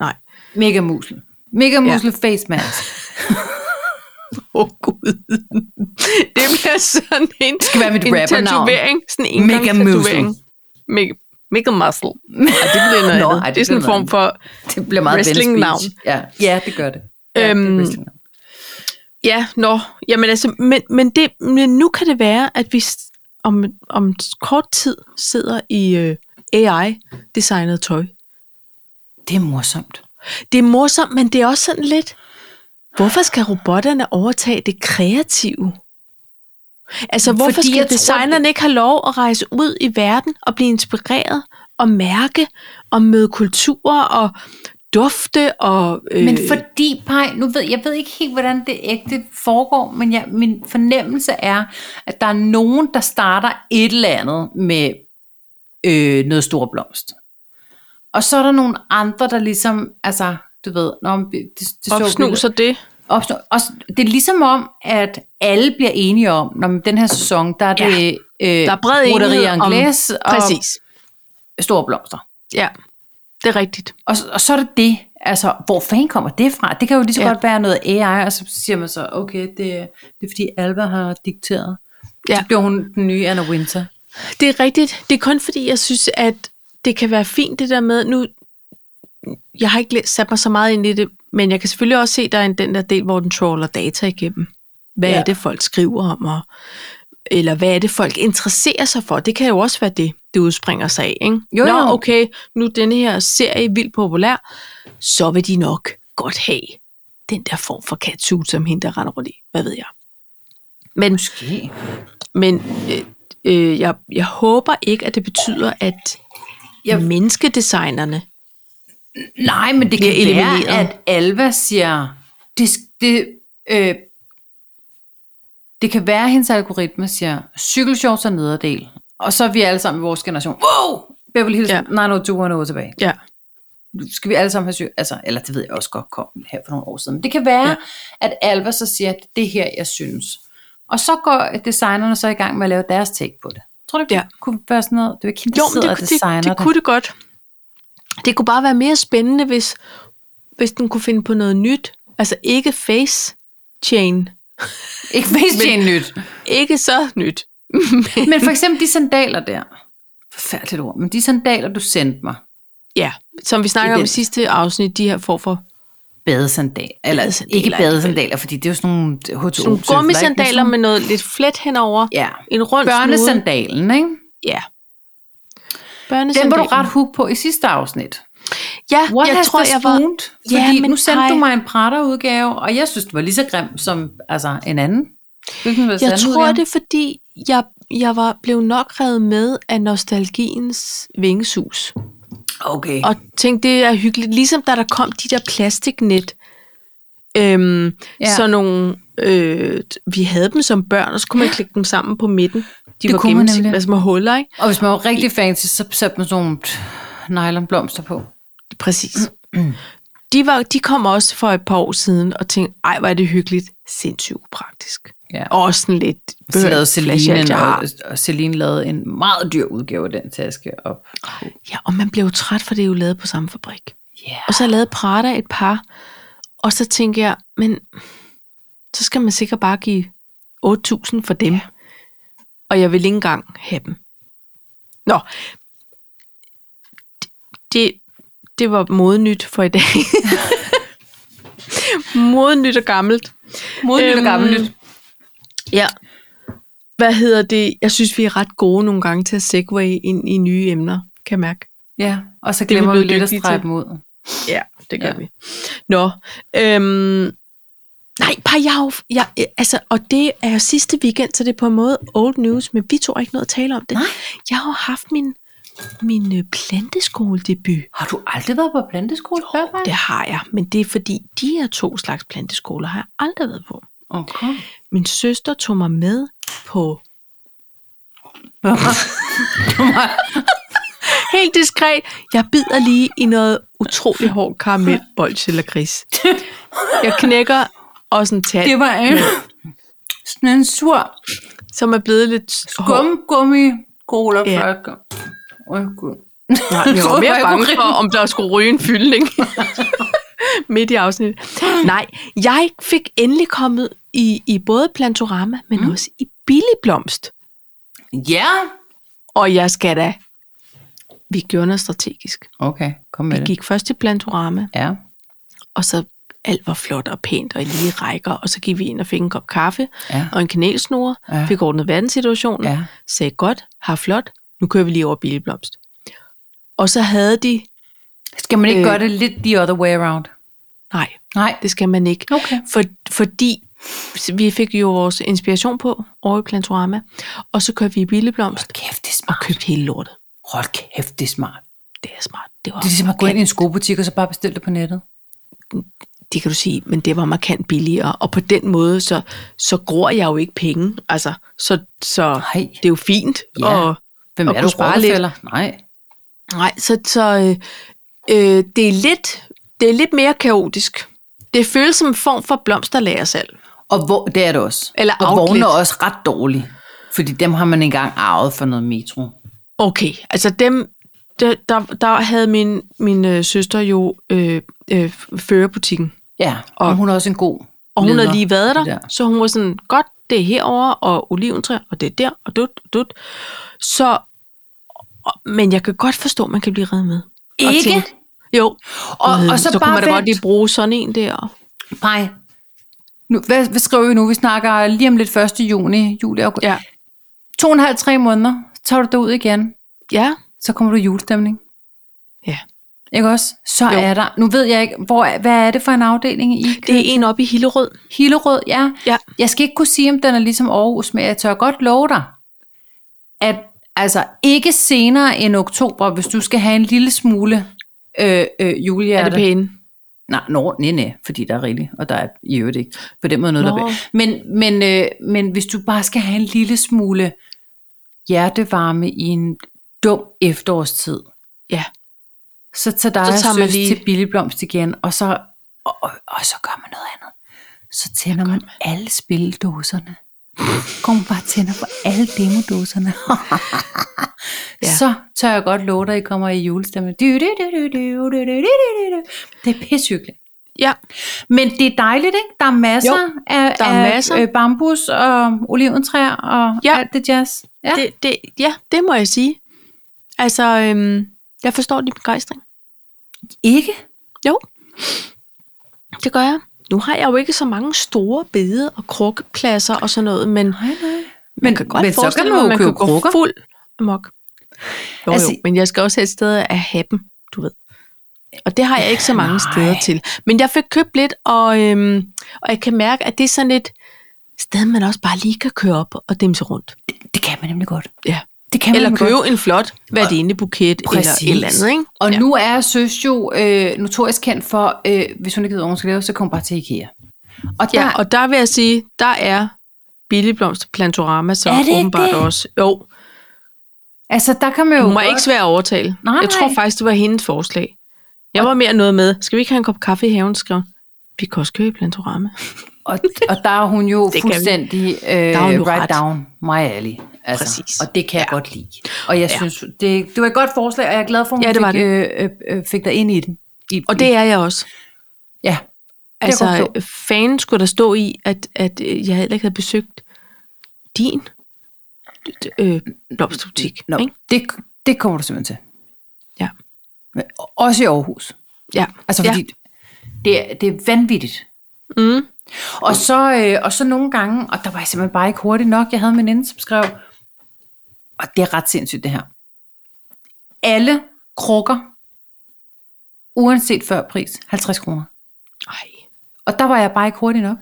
Nej. Mega musel. Mega musel face mask. Åh, oh, Gud. Det bliver sådan en, skal være mit en tatovering. Sådan en Mega engangstatovering. Mick- Mickle Muscle. Ej, det bliver noget Nå, ej, det, er sådan en form for... Det bliver meget Wrestling-navn. Ja. ja, det gør det. Ja, Øhm, det er wrestling-navn. Ja, nå. Jamen altså, men, men, det, men nu kan det være, at vi om, om kort tid sidder i øh, AI-designet tøj. det er morsomt. Det er morsomt, men det er også sådan lidt... Hvorfor skal robotterne overtage det kreative? Altså, hvorfor Fordi skal designerne ikke have lov at rejse ud i verden og blive inspireret og mærke og møde kulturer og dufte og... Øh, Men fordi, Paj, nu ved jeg ved ikke helt, hvordan det ægte foregår, men jeg, min fornemmelse er, at der er nogen, der starter et eller andet med øh, noget stor blomst. Og så er der nogle andre, der ligesom, altså, du ved, når det, det så opsnuser det. opstår. Og det er ligesom om, at alle bliver enige om, når den her sæson, der er det Ja. øh, Der er bred enighed om- og Præcis. store blomster. Ja, det er rigtigt. Og, og så er det det. Altså, hvor fanden kommer det fra? Det kan jo lige så ja. godt være noget AI, og så siger man så, okay, det, det er fordi Alba har dikteret. Ja. Så bliver hun den nye Anna Winter. Det er rigtigt. Det er kun fordi, jeg synes, at det kan være fint det der med, nu, jeg har ikke sat mig så meget ind i det, men jeg kan selvfølgelig også se, der er en, den der del, hvor den troller data igennem. Hvad ja. Er det, folk skriver om, og, eller hvad er det, folk interesserer sig for? Det kan jo også være det, det udspringer sig af. Ikke? Jo, Nå, jo. okay, nu er denne her serie vildt populær, så vil de nok godt have den der form for catsuit, som hende, der render rundt i. Hvad ved jeg? Men Måske. men øh, øh, jeg, jeg håber ikke, at det betyder, at Jeg- menneskedesignerne... Nej, men det kan elimineret. være, at Alva siger, det, det, øh, det kan være, at hendes algoritme siger, cykelshorts er nederdel. Og så er vi alle sammen i vores generation, wow, Beverly Hills Ja. ja. 90210 tilbage. Ja, nu skal vi alle sammen have syg, altså, eller det ved jeg også godt kom her for nogle år siden. Men det kan være, Ja. at Alva så siger, at det er her, jeg synes. Og så går designerne så i gang med at lave deres take på det. Tror du ikke, Ja. det kunne være sådan noget? Det er ikke hende, jo, men det, designer det, det kunne det godt. Det kunne bare være mere spændende, hvis, hvis den kunne finde på noget nyt. Altså ikke face chain. Ikke face chain nyt. Ikke så nyt. Men for eksempel de sandaler der. Forfærdeligt ord. Men de sandaler, du sendte mig. Ja, som vi snakker om i sidste afsnit, de her får for Badesandal. Eller Badesandaler ikke badesandaler, fordi det er jo sådan nogle H2O. nogle gummisandaler med noget lidt flet henover. Ja. En rund snude. Børnesandalen, ikke? Ja. Den var du ret hook på i sidste afsnit. Ja, What jeg tror, jeg var... spooned? Ja, Fordi men nu sendte ej. du mig en Prada-udgave, og jeg synes, det var lige så grim som altså, en anden. Hvilken var Jeg tror, udgave? det er fordi, jeg, jeg var blev nok revet med af nostalgiens vingesus. Okay. Og tænkte, det er hyggeligt. Ligesom da der kom de der plastiknet. Øhm, ja. Så nogle, øh, vi havde dem som børn, og så kunne man klikke dem sammen på midten. De Det var kunne man nemlig. altså med huller, ikke? Og hvis man var rigtig fancy, så satte man sådan nogle nylonblomster på. Præcis. De, var, de kom også for et par år siden og tænkte, ej, hvor er det hyggeligt. Sindssygt upraktisk. Ja. Og også sådan lidt... Så lavede Celine, og, og Celine lavede en meget dyr udgave af den taske op. Ja, og man blev jo træt, for det er jo lavet på samme fabrik. Yeah. Og så lavede Prada et par, og så tænker jeg, men så skal man sikkert bare give 8.000 for dem. Og jeg vil ikke engang have dem. Nå, det, det var modenyt for i dag. modenyt og gammelt. Modnyt Øhm, og gammelt. Ja. Hvad hedder det? Jeg synes, vi er ret gode nogle gange til at segue ind i nye emner, kan jeg mærke. Ja, og så er vi glemmer vi blevet lidt at strege dem ud. Ja, det gør Ja. vi. Nå, øhm, nej, par jeg, jo- altså, og det er jo sidste weekend, så det er på en måde old news, men vi to har ikke noget at tale om det. Nej. Jeg har jo haft min, min øh, planteskoledebut. Har du aldrig været på planteskole før? Maja? Det har jeg, men det er fordi, de her to slags planteskoler har jeg aldrig været på. Okay. Min søster tog mig med på helt diskret. Jeg bider lige i noget utrolig hård karamel, eller gris. Jeg knækker også en tand, det var en, sådan en sur som er blevet lidt skumgummi cola Ja. ja. Åh, gud. Nej, jeg var mere bange for, om der skulle ryge en fyldning midt i afsnittet. Nej, jeg fik endelig kommet i, i både Plantorama, men mm. også i Billig Blomst. Ja, Og jeg skal da Vi gjorde noget strategisk. Okay, kom med Vi det. gik først til Plantorama, Ja. og så alt var flot og pænt og i lige rækker, og så gik vi ind og fik en kop kaffe Ja. og en kanelsnore, Ja. fik ordnet verdenssituationen, Ja. sagde godt, har flot, nu kører vi lige over Bilblomst. Og så havde de, Skal man ikke Øh. gøre det lidt the other way around? nej, Nej. det skal man ikke. Okay. For, fordi vi fik jo vores inspiration på over i Plantorama, og så kørte vi i Bilblomst Hold kæft, det er og smart. købte hele lortet. Hold kæft, det er smart. Det er smart. Det var Det er ligesom at gå ind i en skobutik og så bare bestille det på nettet. det kan du sige, men det var markant billigere, og på den måde, så, så gror jeg jo ikke penge. Altså, så, så Nej. det er jo fint. Ja. Og, Hvem Og er du, spare lidt. Nej. nej, så, så øh, øh, det, er lidt, det er lidt mere kaotisk. Det føles som en form for blomsterlagersalg. Og hvor, det er det også. Eller og outlet. vognen er også ret dårlig. Fordi dem har man engang arvet for noget metro. Okay, altså dem, der, der, der havde min, min øh, søster jo øh, øh, førerbutikken. Ja, og, Og- hun er også en god Og hun havde lige været der, der. så hun var sådan, godt, det er herover og oliventræ, og det er der, og dut, dut. Så, og- men jeg kan godt forstå, at man kan blive reddet med. Og Ikke? tænke, jo, Og, Gud, og så, så kunne bare man da vent. godt lige bruge sådan en der. Nej. Nu, hvad, hvad skriver vi nu? Vi snakker lige om lidt 1. juni, juli, august. Ja. To og en halv, tre måneder. Så tager du derud igen. Ja, Så kommer du i julestemning. ja. Ikke også? Så Jo. er der, nu ved jeg ikke, hvor, hvad er det for en afdeling i? Det er en oppe i Hillerød. Hillerød, ja. Ja. Jeg skal ikke kunne sige, om den er ligesom Aarhus, men jeg tør godt love dig, at altså ikke senere end oktober, hvis du skal have en lille smule øh, øh, julehjerte. Er det pæne? Nej, nå, nej, nej, fordi der er rigeligt, og der er i øvrigt ikke på den måde noget, Nå. der er men, men, øh, men hvis du bare skal have en lille smule hjertevarme i en dum efterårstid, Ja. så tager dig Så tager man lige- til billigblomst igen, og så, og, og, og så gør man noget andet. Så tænder man alle spildoserne. Kommer bare tænder for alle demodoserne. ja. Så tør jeg godt love dig, at I kommer i julestemmen. Det er pissehyggeligt. Ja. Men det er dejligt, ikke? Der er masser, jo, af, der er af. Øh, bambus og oliventræer og ja. alt det jazz. Ja. Det, det, ja, det må jeg sige. Altså, øhm, jeg forstår din begejstring. Ikke? Jo, det gør jeg. Nu har jeg jo ikke så mange store bede og krukkepladser og sådan noget, men Nej, nej. man Men, kan godt men så forestille kan man mig, kan gå krukker. fuld amok. Jo, Altså- jo, men jeg skal også have et sted at have dem, du ved. Og det har jeg ikke så mange Nej. steder til. Men jeg fik købt lidt, og, øhm, og jeg kan mærke, at det er sådan et sted, man også bare lige kan køre op og dimse rundt. Det, det kan man nemlig godt. Ja. Det kan man Eller nemlig købe godt. en flot værdinebuket eller et eller andet, ikke? Og ja. nu er Søs jo øh, notorisk kendt for, øh, hvis hun ikke ved, hvad hun skal lave, så kommer bare til IKEA. Og der, Ja, og der vil jeg sige, der er billigblomster Plantorama så Er det åbenbart det? også. Jo, altså, der kan man jo hun var godt- ikke svær at overtale. Nej, jeg tror faktisk, det var hendes forslag. Jeg var mere noget med, skal vi ikke have en kop kaffe i haven? Skrev vi kan også købe Plantorama. Og, og der er hun jo Det fuldstændig øh, er hun jo right ret. down my alley. Altså, Præcis. Og det kan jeg Ja. godt lide. Og jeg Ja. synes, det, det var et godt forslag, og jeg er glad for, at hun Ja, det var fik, øh, øh, øh, fik dig ind i den. I, Og det er jeg også. Ja, Altså, fanen skulle der stå i, at, at øh, jeg heller ikke havde besøgt din øh, blomsterbutik. Nå, Ikke? det, det kommer du simpelthen til. Ja. Men Også i Aarhus. Ja. Altså, fordi det, er, det er vanvittigt. Mm. Og så, øh, og så nogle gange, og der var jeg simpelthen bare ikke hurtigt nok, jeg havde en veninde, som skrev, og det er ret sindssygt det her. Alle krukker, uanset før pris, 50 kroner. Ej, Og der var jeg bare ikke hurtig nok.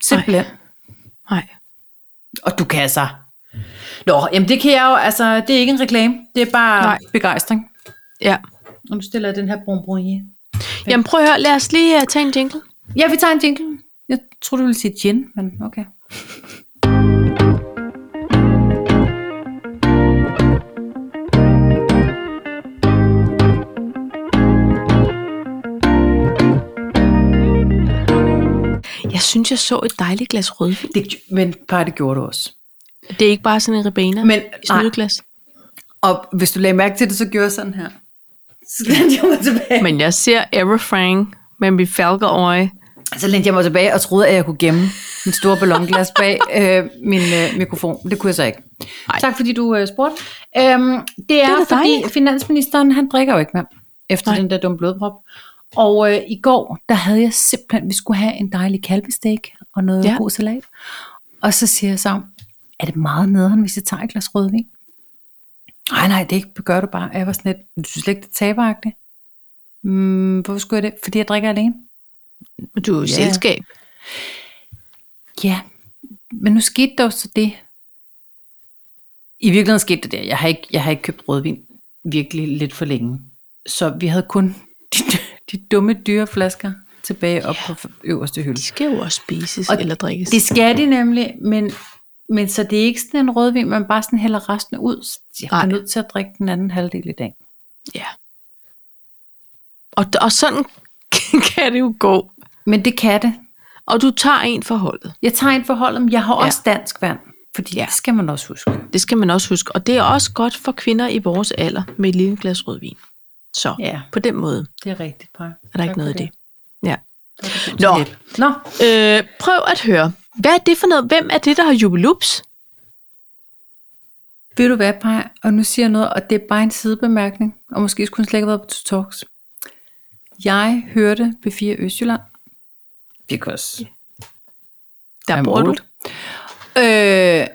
Simpelthen. nej. Og du kan altså... Nå, jamen det kan jeg jo, altså, det er ikke en reklame, det er bare Nej. Begejstring. Ja. Og nu stiller jeg den her bonbonnier. Jamen prøv at høre, lad os lige uh, tage en jingle. Ja, vi tager en jingle. Jeg tror du ville sige gin, men okay. Jeg synes, jeg så et dejligt glas rødvin. Det, men bare det gjorde du også. Det er ikke bare sådan en ribena Men- i snydeglas. Og hvis du lagde mærke til det, så gjorde jeg sådan her. Så den jeg mig tilbage. Men jeg ser Everfrang med mit falkerøje Så lænede jeg mig tilbage og troede, at jeg kunne gemme min store ballonglas bag øh, min øh, mikrofon. Det kunne jeg så ikke. Nej. Tak fordi du øh, spurgte. Øhm, det er, da fordi dejligt. finansministeren, han drikker jo ikke mere efter Nej. den der dumme blodprop. Og øh, i går, der havde jeg simpelthen, vi skulle have en dejlig kalvestek og noget Ja. god salat. Og så siger jeg så, er det meget nederen, hvis jeg tager et glas rødvin? Nej, nej, det ikke, gør du bare. Jeg var sådan lidt, du synes ikke, det er taberagtigt? Mm, hvorfor skulle jeg det? Fordi jeg drikker alene? Du er jo Ja. selskab. Ja, men nu skete der jo så det. I virkeligheden skete det der. Jeg har ikke, jeg har ikke købt rødvin virkelig lidt for længe. Så vi havde kun de, de dumme dyre flasker tilbage op på øverste hylde. De skal jo også spises Og eller drikkes. Det skal de nemlig, men, men så det er ikke sådan en rødvin, man bare sådan hælder resten ud. Jeg er nødt til at drikke den anden halvdel i dag. Ja. Og, og sådan kan det jo gå. Men det kan det. Og du tager en for holdet. Jeg tager en forhold, men jeg har Ja. også dansk vand. Fordi Ja. ja. det skal man også huske. Det skal man også huske. Og det er også godt for kvinder i vores alder med et lille glas rødvin. Så Ja, på den måde det er rigtigt, Paj. er der ikke noget i det. Ja. Nå. Nå. Nå. Øh, prøv at høre. Hvad er det for noget? Hvem er det, der har jubilups? Ved du hvad, Paj? Og nu siger jeg noget, og det er bare en sidebemærkning, og måske skulle den slet ikke have været på Talks. Jeg hørte B4 Østjylland, because Der bor du. Øh,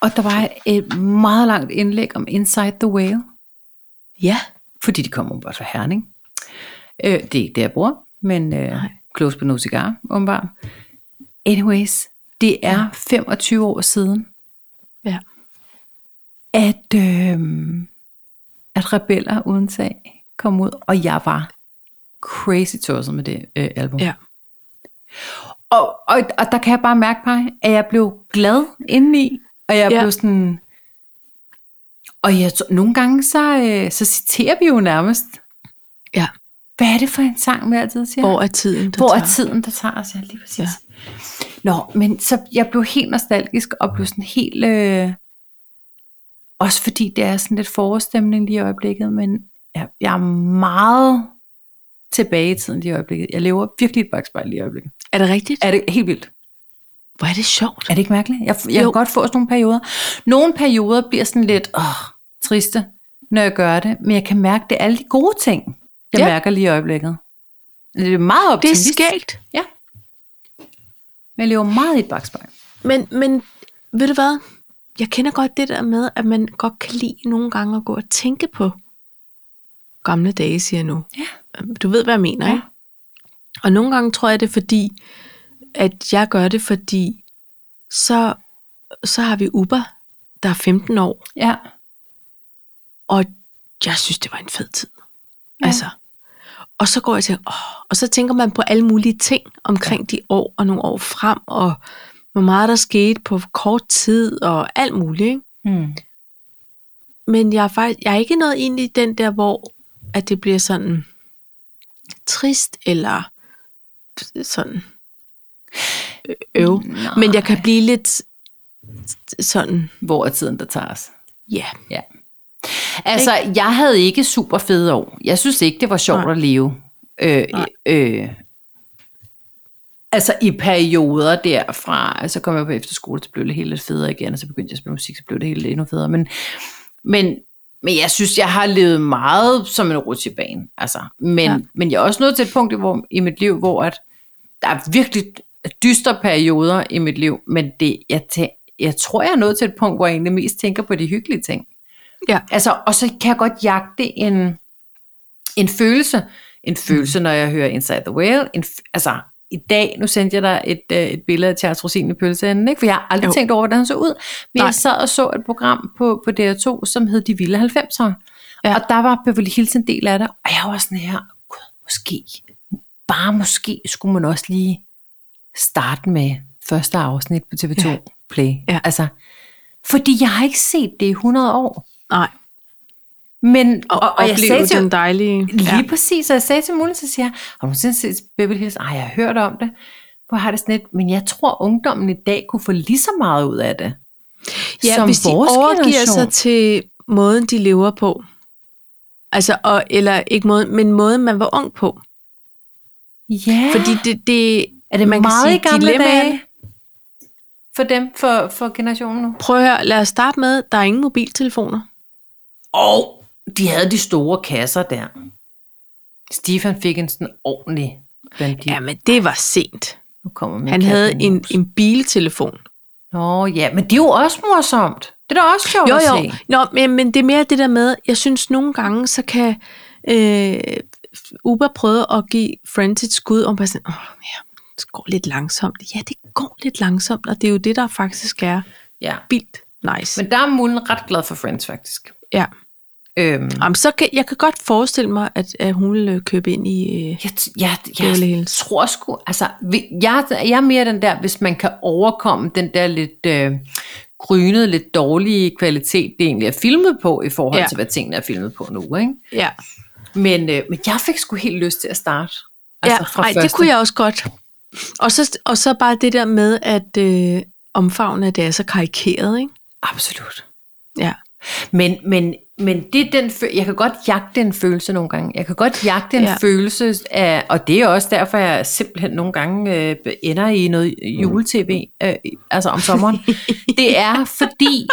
og der var et meget langt indlæg om Inside the Whale, Ja. Fordi de kommer bare fra Herning. Øh, det er ikke det, jeg bor, men øh, Nej. close på no cigar, åbenbart. Anyways, det er 25 år siden, Ja. at, øh, at Rebeller uden sag kom ud, og jeg var crazy tosset med det øh, album. Ja. Og, og, og der kan jeg bare mærke på, at jeg blev glad indeni, og jeg ja. blev sådan... Og jeg, nogle gange, så, øh, så citerer vi jo nærmest, Ja. hvad er det for en sang, vi altid siger? Hvor er tiden, der Hvor er tager? tiden, der tager os? Ja, lige præcis. Ja. Ja. Nå, men så jeg blev helt nostalgisk, og blev sådan helt... Øh, også fordi det er sådan lidt forårsstemning lige i øjeblikket, men jeg, jeg er meget tilbage i tiden lige i øjeblikket. Jeg lever virkelig et bagspejl lige i øjeblikket. Er det rigtigt? Er det helt vildt? Hvor er det sjovt. Er det ikke mærkeligt? Jeg, jeg Jo. kan godt få sådan nogle perioder. Nogle perioder bliver sådan lidt åh, triste, når jeg gør det, men jeg kan mærke, det er alle de gode ting, jeg Ja. mærker lige i øjeblikket. Det er meget Det er optimistisk. skægt. Ja. Men jeg lever meget i et bagspejl. Men, men ved du hvad? Jeg kender godt det der med, at man godt kan lide nogle gange at gå og tænke på gamle dage, siger jeg nu. Ja. Du ved, hvad jeg mener, Ja. ikke? Og nogle gange tror jeg det er fordi, at jeg gør det, fordi så, så har vi Uber, der er 15 år, Ja. Og jeg synes, det var en fed tid. Ja. Altså. Og så går jeg til, åh, og så tænker man på alle mulige ting omkring ja. de år og nogle år frem, og hvor meget der skete på kort tid, og alt muligt. Ikke? Hmm. Men jeg er, faktisk, jeg er ikke noget ind i den der, hvor at det bliver sådan trist, eller sådan øh, øv. Men jeg kan blive lidt sådan, Hvor er tiden, der tager os? ja, Ja. Altså, jeg havde ikke super fede år. Jeg synes ikke, det var sjovt Nej. at leve. Øh, Nej. øh, altså i perioder derfra, så kom jeg på efterskole, så blev det helt lidt federe igen, og så begyndte jeg at spille musik, så blev det helt endnu federe. Men, men, men jeg synes, jeg har levet meget som en rutsjebane. Altså, men, Ja. men jeg er også nået til et punkt i, hvor, i mit liv, hvor at der er virkelig dystre perioder i mit liv, men det, jeg, tæ- jeg tror, jeg er nået til et punkt, hvor jeg egentlig mest tænker på de hyggelige ting. Ja. Altså, og så kan jeg godt jagte en, en følelse. En følelse, når jeg hører Inside the Whale. En, altså, i dag, nu sendte jeg dig et, øh, et billede af Charles Rosin i pølseenden, ikke? for jeg har aldrig Jo. tænkt over, hvordan han så ud. Men Nej. jeg sad og så et program på, på DR2, som hed De Vilde 90'ere. Ja. Og der var Beverly Hills en del af det, og jeg var sådan her, gud, måske, bare måske skulle man også lige starte med første afsnit på TV2 Ja. ja. Play. Ja. Altså, fordi jeg har ikke set det i 100 år. Nej. Men, Og, og, og jeg sagde til, den dejlige... lige ja. præcis, og jeg sagde til Mulle, så siger jeg, har du nogensinde set Beverly Hills? Ej, jeg har hørt om det. Hvor har det sådan lidt, men jeg tror, ungdommen i dag kunne få lige så meget ud af det. Ja, som hvis de overgiver generation. sig til måden, de lever på. Altså, og, eller ikke måden, men måden, man var ung på. Ja. Fordi det, det er det man kan meget sige, i gamle dage? For dem, for, for generationen nu? prøv at høre, lad os starte med, der er ingen mobiltelefoner. Og de havde de store kasser der. Stefan fik en sådan ordentlig bandit. Jamen, det var sent. nu kommer min Han havde en, en biltelefon. Nå ja, men det er jo også morsomt. Det er da også sjovt Jo, at jo. se. Nå, men, men det er mere det der med, jeg synes nogle gange, så kan øh, Uber prøve at give Friends et skud, og bare sådan, åh, ja, det går lidt langsomt. Ja, det går lidt langsomt, og det er jo det, der faktisk er Ja. vildt nice. Men der er Mullen ret glad for Friends, faktisk. ja. Øhm, Jamen, så kan, jeg kan godt forestille mig, at, at hun vil øh, købe ind i... Øh, jeg, jeg, jeg tror sgu, altså, jeg, jeg er mere den der, hvis man kan overkomme den der lidt øh, grynede, lidt dårlige kvalitet, det egentlig er filmet på, i forhold Ja. til, hvad tingene er filmet på nu, ikke? ja, Men, øh, men jeg fik sgu helt lyst til at starte. altså, ja ej, det kunne jeg også godt. Og så, og så bare det der med, at øh, omfavne, det er så karikeret, ikke? Absolut. Ja. Men, men, men det er den jeg kan godt jagte en følelse nogle gange. Jeg kan godt jagte en Ja. ja. følelse af, og det er også derfor, jeg simpelthen nogle gange øh, ender i noget jule-tv, øh, altså om sommeren. det er fordi,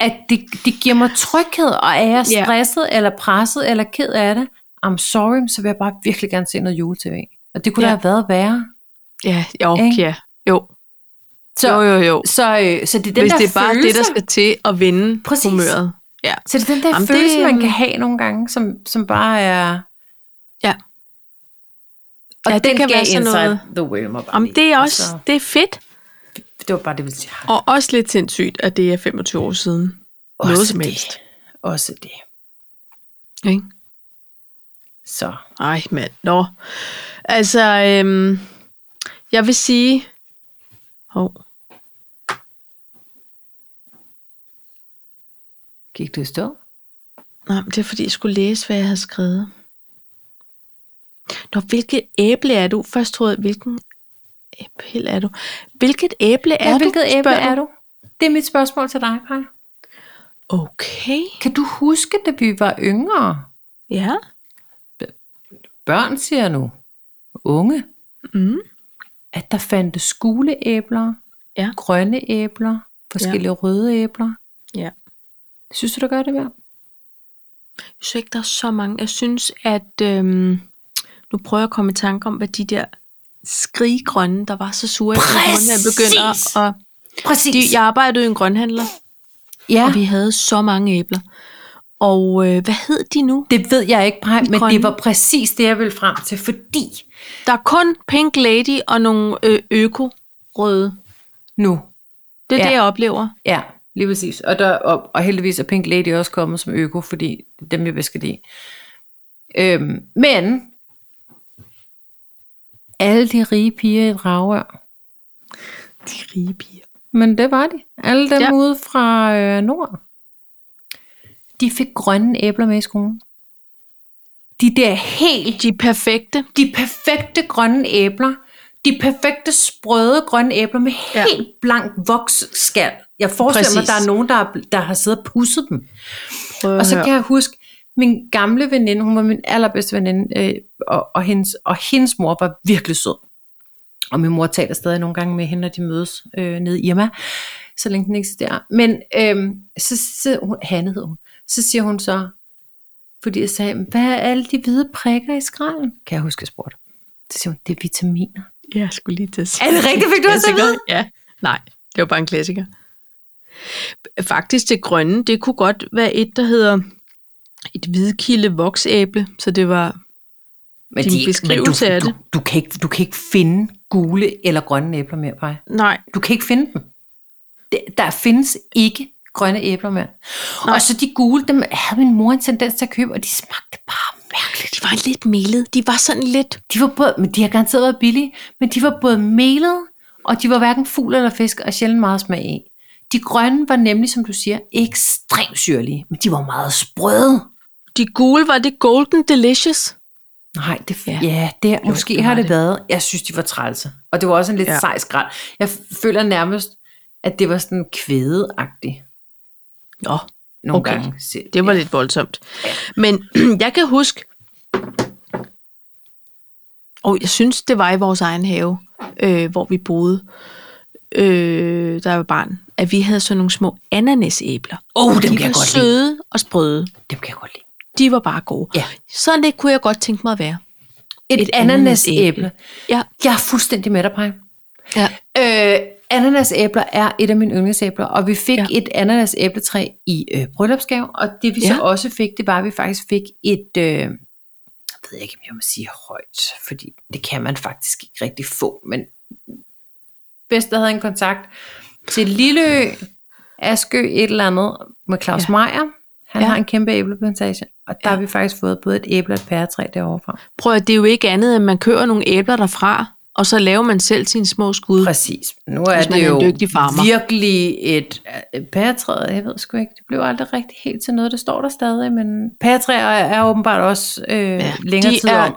at det, det giver mig tryghed, og er jeg Ja. stresset, eller presset, eller ked af det, I'm sorry, så vil jeg bare virkelig gerne se noget jule-tv. Og det kunne Ja. da have været værre. Ja, jo, Ikke? ja. Jo, Så, jo, jo, jo. Så, øh, så det er den Hvis der det er bare følelse, det, der skal til at vinde Præcis. humøret. Ja. Så det er den der Jamen, det, følelse, det, man kan have nogle gange, som, som bare er... Ja. Og Ja, det den kan gav være sådan noget- The mig bare Jamen, det er også Altså, det er fedt, det var bare det, jeg ville sige. og også lidt sindssygt, at det er 25 år siden. Også Noget som det. helst. Også det. Ikke? Så. Ej, mand. Nå. Altså, øhm, jeg vil sige... Hov. Gik du i stå? Nej, men det er fordi, jeg skulle læse, hvad jeg havde skrevet. Nå, hvilket æble er du? Først troede jeg, hvilken æble er du? Hvilket æble er Ja, du? hvilket æble er du? Det er mit spørgsmål til dig, Paj. Okay. Kan du huske, da vi var yngre? Ja. Børn siger nu. Unge. Mm. At der fandtes gule æbler, Ja. grønne æbler, forskellige ja. røde æbler. Ja. Synes du, der gør det værd? Jeg synes ikke, der er så mange. Jeg synes, at... Øhm, nu prøver jeg at komme i tanke om, hvad de der skriggrønne, der var så sure, Præcis! jeg begynder at... Præcis. De, jeg arbejdede i en grønhandler, ja. og vi havde så mange æbler. Og øh, hvad hed de nu? Det ved jeg ikke, Paj, men grønne. det var præcis det, jeg ville frem til, fordi Der er kun Pink Lady og nogle øh, øko-røde. nu, Det er Ja. det, jeg oplever. ja, lige præcis, og, der, og, og heldigvis er Pink Lady også kommet som øko, fordi det er dem, jeg bedst kan lide. Øhm, men, alle de rige piger i Dragør, De rige piger. men det var de, alle dem Ja. ude fra øh, Nord, de fik grønne æbler med i skolen. De der helt De er perfekte. de perfekte grønne æbler, de perfekte sprøde grønne æbler med Ja. helt blank voksskal. Jeg forestiller mig, Præcis. at der er nogen, der, der har siddet og pusset dem. Prøv Og så kan jeg huske, min gamle veninde, hun var min allerbedste veninde, øh, og, og, hendes, og hendes mor var virkelig sød. Og min mor taler stadig nogle gange med hende, når de mødes øh, nede i Irma, så længe den eksisterer. Men øh, så, så hun, Hanne hed hun, så siger hun så, fordi jeg sagde, hvad er alle de hvide prikker i skralden? Kan jeg huske, jeg spurgte. Så siger hun, det er vitaminer. Jeg skulle lige til at sige. Er det rigtigt? Fik du også at vide? Ja. Nej, det var bare en klassiker. Faktisk det grønne, det kunne godt være et, der hedder et hvidkilde voksæble, så det var Men, Din beskrivelse men af du, det. Du, du, kan ikke, du kan ikke finde gule eller grønne æbler mere, Paj. Nej, Du kan ikke finde dem. Der findes ikke grønne æbler mere. Nej. Og så de gule, dem havde min mor en tendens til at købe, og de smagte bare mærkeligt. de var lidt melet. De var sådan lidt... De var både, men de har garanteret været billige, men de var både melede, og de var hverken fugl eller fisk, og sjældent meget smag i. De grønne var nemlig, som du siger, ekstremt syrlige, men de var meget sprøde. De gule var det Golden Delicious. Nej, det, Ja. ja, ja det, jo, måske det har det, det. været. Jeg synes, de var trælse. Og det var også en lidt Ja. ja. sej skrald. Jeg føler nærmest, at det var sådan kvædeagtigt Nå, nogle Okay. gange. Det var lidt voldsomt. Men jeg kan huske, Og jeg synes, det var i vores egen have, øh, hvor vi boede, øh, jeg var barn, at vi havde sådan nogle små ananæsæbler. Åh, dem de kan jeg godt lide. søde og sprøde. Dem kan jeg godt lide. De var bare gode. Ja. Sådan det kunne jeg godt tænke mig at være. Et, Et ananasæble. Ja. Jeg er fuldstændig med dig, Paj. ja. Øh, ananasæbler er et af mine yndlingsæbler, og vi fik Ja. et ananasæbletræ i øh, bryllupsgave, og det vi ja. Ja. så også fik, det var, at vi faktisk fik et, øh, jeg ved ikke, om jeg må sige højt, fordi det kan man faktisk ikke rigtig få, men bedst der havde en kontakt til Lilleø, Askø, et eller andet, med Claus ja. Meier. Han Ja. har en kæmpe æbleplantage, og der Ja. har vi faktisk fået både et æble og et pæretræ derovre fra. Prøv at det er jo ikke andet, end man kører nogle æbler derfra, og så laver man selv sine små skud. Præcis. Nu er det er jo en dygtig farmer. virkelig et pæretræ. Jeg ved sgu ikke, det blev aldrig rigtig helt til noget. Det står der stadig, men pæretræer er åbenbart også øh, ja, længere de tid er- om.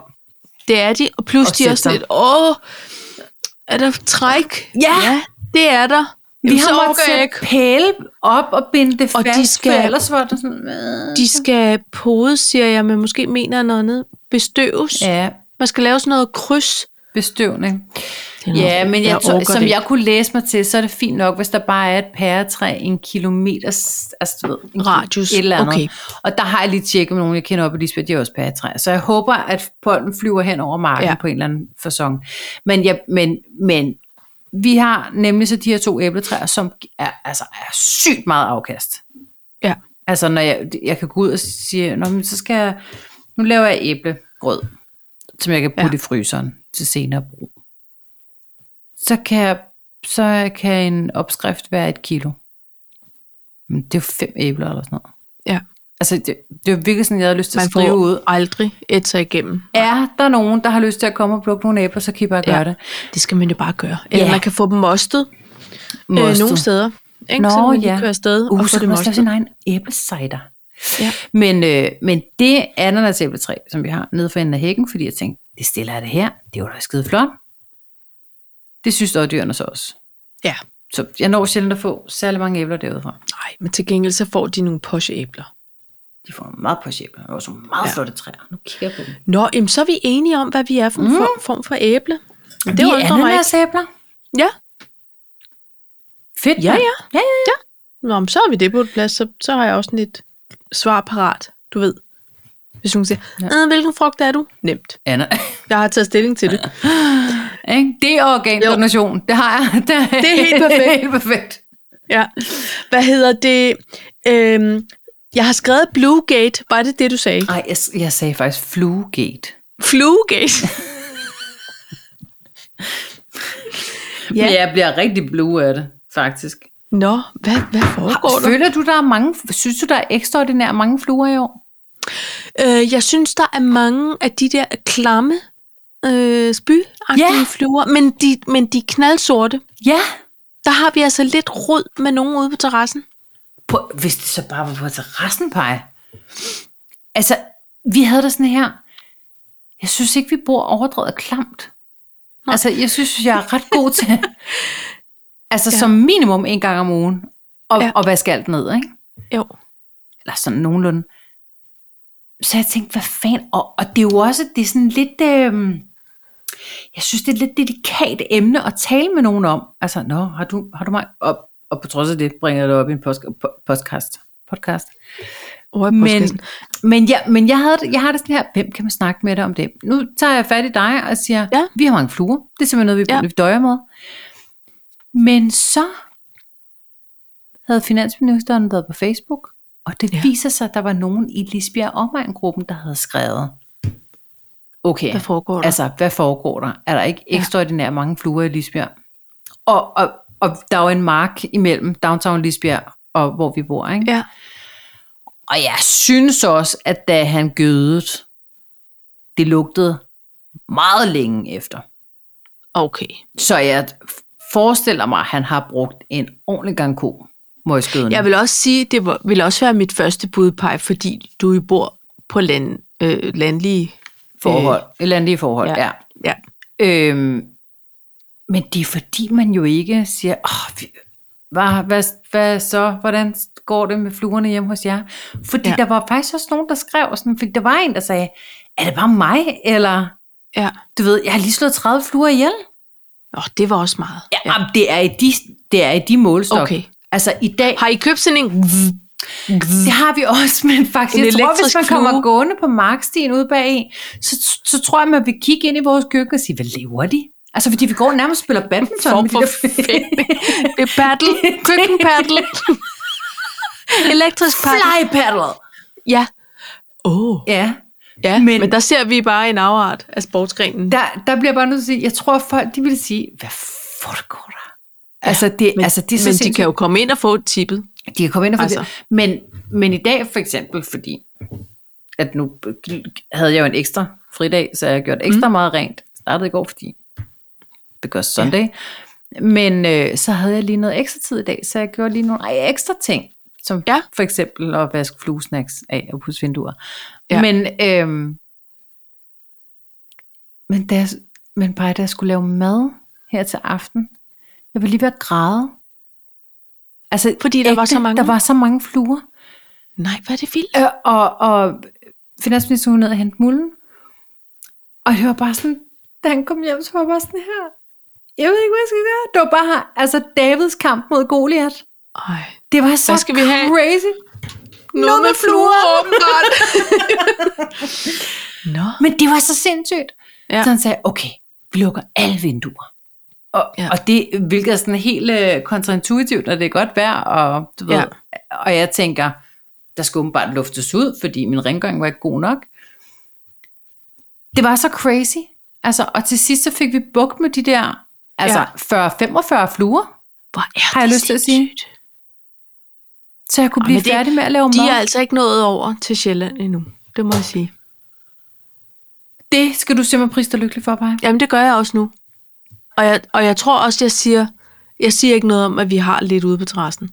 Det er de, og plus Og de er sådan lidt, åh, er der træk? Ja. ja det er der. Vi har måttet sætte pæle op og binde det Og de fast, skal- for ellers var det sådan... Øh. De skal podes, siger jeg, men måske mener noget andet. Bestøves. Ja. Man skal lave sådan noget kryds. bestøvning. Noget- Ja, men jeg, jeg orker som det jeg kunne læse mig til, så er det fint nok, hvis der bare er et pæretræ en kilometer, altså du ved, en Radius, et eller andet. okay. Og der har jeg lige tjekket med nogen, jeg kender op i Lisbeth, de er også pæretræer. Så jeg håber, at pollen flyver hen over marken ja. på en eller anden fasong. Men, jeg, men, men vi har nemlig så de her to æbletræer, som er, altså, er sygt meget afkast. Ja. Altså når jeg, jeg kan gå ud og sige, Nå, men så skal jeg, nu laver jeg æblegrød, som jeg kan putte Ja. i fryseren til senere brug. Så kan, jeg, så kan en opskrift være et kilo. Men det er jo fem æbler eller sådan noget. Ja. Altså, det, det jo virkelig sådan, jeg havde lyst til at Man skrive får ud. aldrig et sig igennem. Er der nogen, der har lyst til at komme og plukke nogle æbler, så kan I bare gøre Ja. det. Det skal man jo bare gøre. Eller Ja. man kan få dem mostet øh, Mostet. nogle steder. Ikke? Nå, så ja. kører afsted Uh, og så får det også mostet. sin egen æblecider. Ja. Men, øh, men det ananasæbletræ, som vi har nede for enden af hækken, fordi jeg tænkte, det stiller jeg det her, det var da skide flot. Det synes dyrene så også. Ja. Så jeg når sjældent at få særlig mange æbler derudfra. Nej, men til gengæld så får de nogle poshe æbler. De får meget på æbler, og også nogle meget Ja. flotte træer. Nu kigger jeg på dem. Nå, jamen, så er vi enige om, hvad vi er for en Mm. form, form for æble. Det Vi er ananasæbler. Ja, Fedt, ja, ja. ja, ja, ja. Nå, men så har vi det på et plads, så, så har jeg også et svar parat, du ved. Hvis hun siger, Ja. ja. hvilken frugt er du? Nemt. Anna. Jeg har taget stilling til det. Ikke? Det er organdonation. Det har jeg. Det er, Det er helt perfekt. helt perfekt. Ja. Hvad hedder det? Øhm, jeg har skrevet Bluegate. Var det det, du sagde? Nej, jeg, jeg sagde faktisk fluegate. Fluegate. Ja. Men jeg bliver rigtig blue af det, faktisk. Nå, hvad, hvad foregår der? Føler du, der er mange, synes du, der er ekstraordinært mange fluer i år? Øh, jeg synes, der er mange af de der klamme øh, spyagtige Ja. fluer, men de, men de er knaldsorte. Ja. Der har vi altså lidt rod med nogen ude på terrassen. På, hvis det så bare var på terrassen, Paj. Altså, vi havde det sådan her. Jeg synes ikke, vi bor overdrevet klamt. Nej. Altså, jeg synes, jeg er ret god til, altså Ja. som minimum en gang om ugen, og, ja. og vaske alt ned, ikke? Jo. Eller sådan nogenlunde. Så jeg tænkte, hvad fanden? Og, og det er jo også, det er sådan lidt, øh, jeg synes, det er et lidt delikat emne at tale med nogen om. Altså, nå, har du, har du mig? Og, og på trods af det, bringer det op i en post- po- podcast. podcast. I Men, men, jeg, men jeg, havde, jeg har det sådan her, hvem kan man snakke med dig om det? Nu tager jeg fat i dig og siger, Ja. vi har mange fluer. Det er simpelthen noget, vi, Ja. ja. vi døjer med. Men så havde finansministeren været på Facebook, og det Ja. ja. viser sig, at der var nogen i Lisbjerg Omegn-gruppen, der havde skrevet, okay, Hvad foregår der? altså, hvad foregår der? Er der ikke Ja. ekstraordinært mange fluer i Lisbjerg? Og, og, og der er jo en mark imellem downtown Lisbjerg og hvor vi bor, ikke? Ja. Og jeg synes også, at da han gødede, det lugtede meget længe efter. Okay. Så jeg forestiller mig, at han har brugt en ordentlig gang ko møgskøden. Jeg vil også sige, det var, vil også være mit første budpej, fordi du jo bor på land, øh, landlige forhold. Eller andet forhold, ja. ja. Ja. Øhm, men det er fordi, man jo ikke siger, oh, hvad, hvad, hvad så, hvordan går det med fluerne hjemme hos jer? Fordi Ja. der var faktisk også nogen, der skrev sådan, fordi der var en, der sagde, er det bare mig, eller Ja. Du ved, jeg har lige slået 30 fluer ihjel. Åh, det var også meget. Ja, ja. det er i de, det er i de målestok. Okay. Altså i dag, Har I købt sådan en... det har vi også, men faktisk, En jeg tror, hvis man kommer flue. gående på markstien ude bag, så, så tror jeg, man vil kigge ind i vores køkken og sige, hvad lever de? Altså, fordi vi går nærmest og spiller badminton. form med de for der- fægtning. Det er paddle. Køkkenpaddle. Elektrisk paddle. Fly paddle. Ja. Åh. Oh. Ja, Ja, Men- men, der ser vi bare en afart af sportsgrenen. der, der bliver bare nødt til at sige, jeg tror, at folk de vil sige, hvad foregår der? Altså, det, Men, altså, det er så men de sindssygt. kan jo komme ind og få tippet. De kan komme ind og få altså. Det. Men, men i dag for eksempel, fordi at nu havde jeg jo en ekstra fridag, så jeg har gjort ekstra mm. meget rent. Startede i går, fordi gør Sunday. Ja. Men øh, så havde jeg lige noget ekstra tid i dag, så jeg gjorde lige nogle ej, ekstra ting. Som ja. For eksempel at vaske fluesnacks af og pusse vinduer. Ja. Men, øhm, men, da jeg, men bare da jeg skulle lave mad her til aften, jeg ville lige være græde. Altså, Fordi der var så mange? Der var så mange fluer. Nej, hvad er det vildt? Øh, og, og finansministeren var ned og hente mulden. Og det var bare sådan, da han kom hjem, så var jeg bare sådan her. Jeg ved ikke, hvad jeg skal gøre. Det var bare altså Davids kamp mod Goliath. Ej. Det var så skal vi have? crazy. Noget med fluer, åbenbart. Nå. Men det var så sindssygt. Ja. Så han sagde, okay, vi lukker alle vinduer. Og, ja. Og det, hvilket er sådan helt øh, kontraintuitivt, og det er godt vejr, og du ved, ja. Og jeg tænker, der skal åbenbart luftes ud, fordi min rengøring var ikke god nok. Det var så crazy. Altså, og til sidst så fik vi bukt med de der altså Ja. 40-45 fluer, Hvor er Har jeg lyst til at sige. så jeg kunne blive det- færdig med at lave mad. De er altså ikke nået over til Sjælland endnu. Det må jeg sige. Det skal du simpelthen prise dig lykkelig for, Paj. Jamen, det gør jeg også nu. Og jeg, og jeg tror også, jeg siger, jeg siger ikke noget om, at vi har lidt ude på terrassen.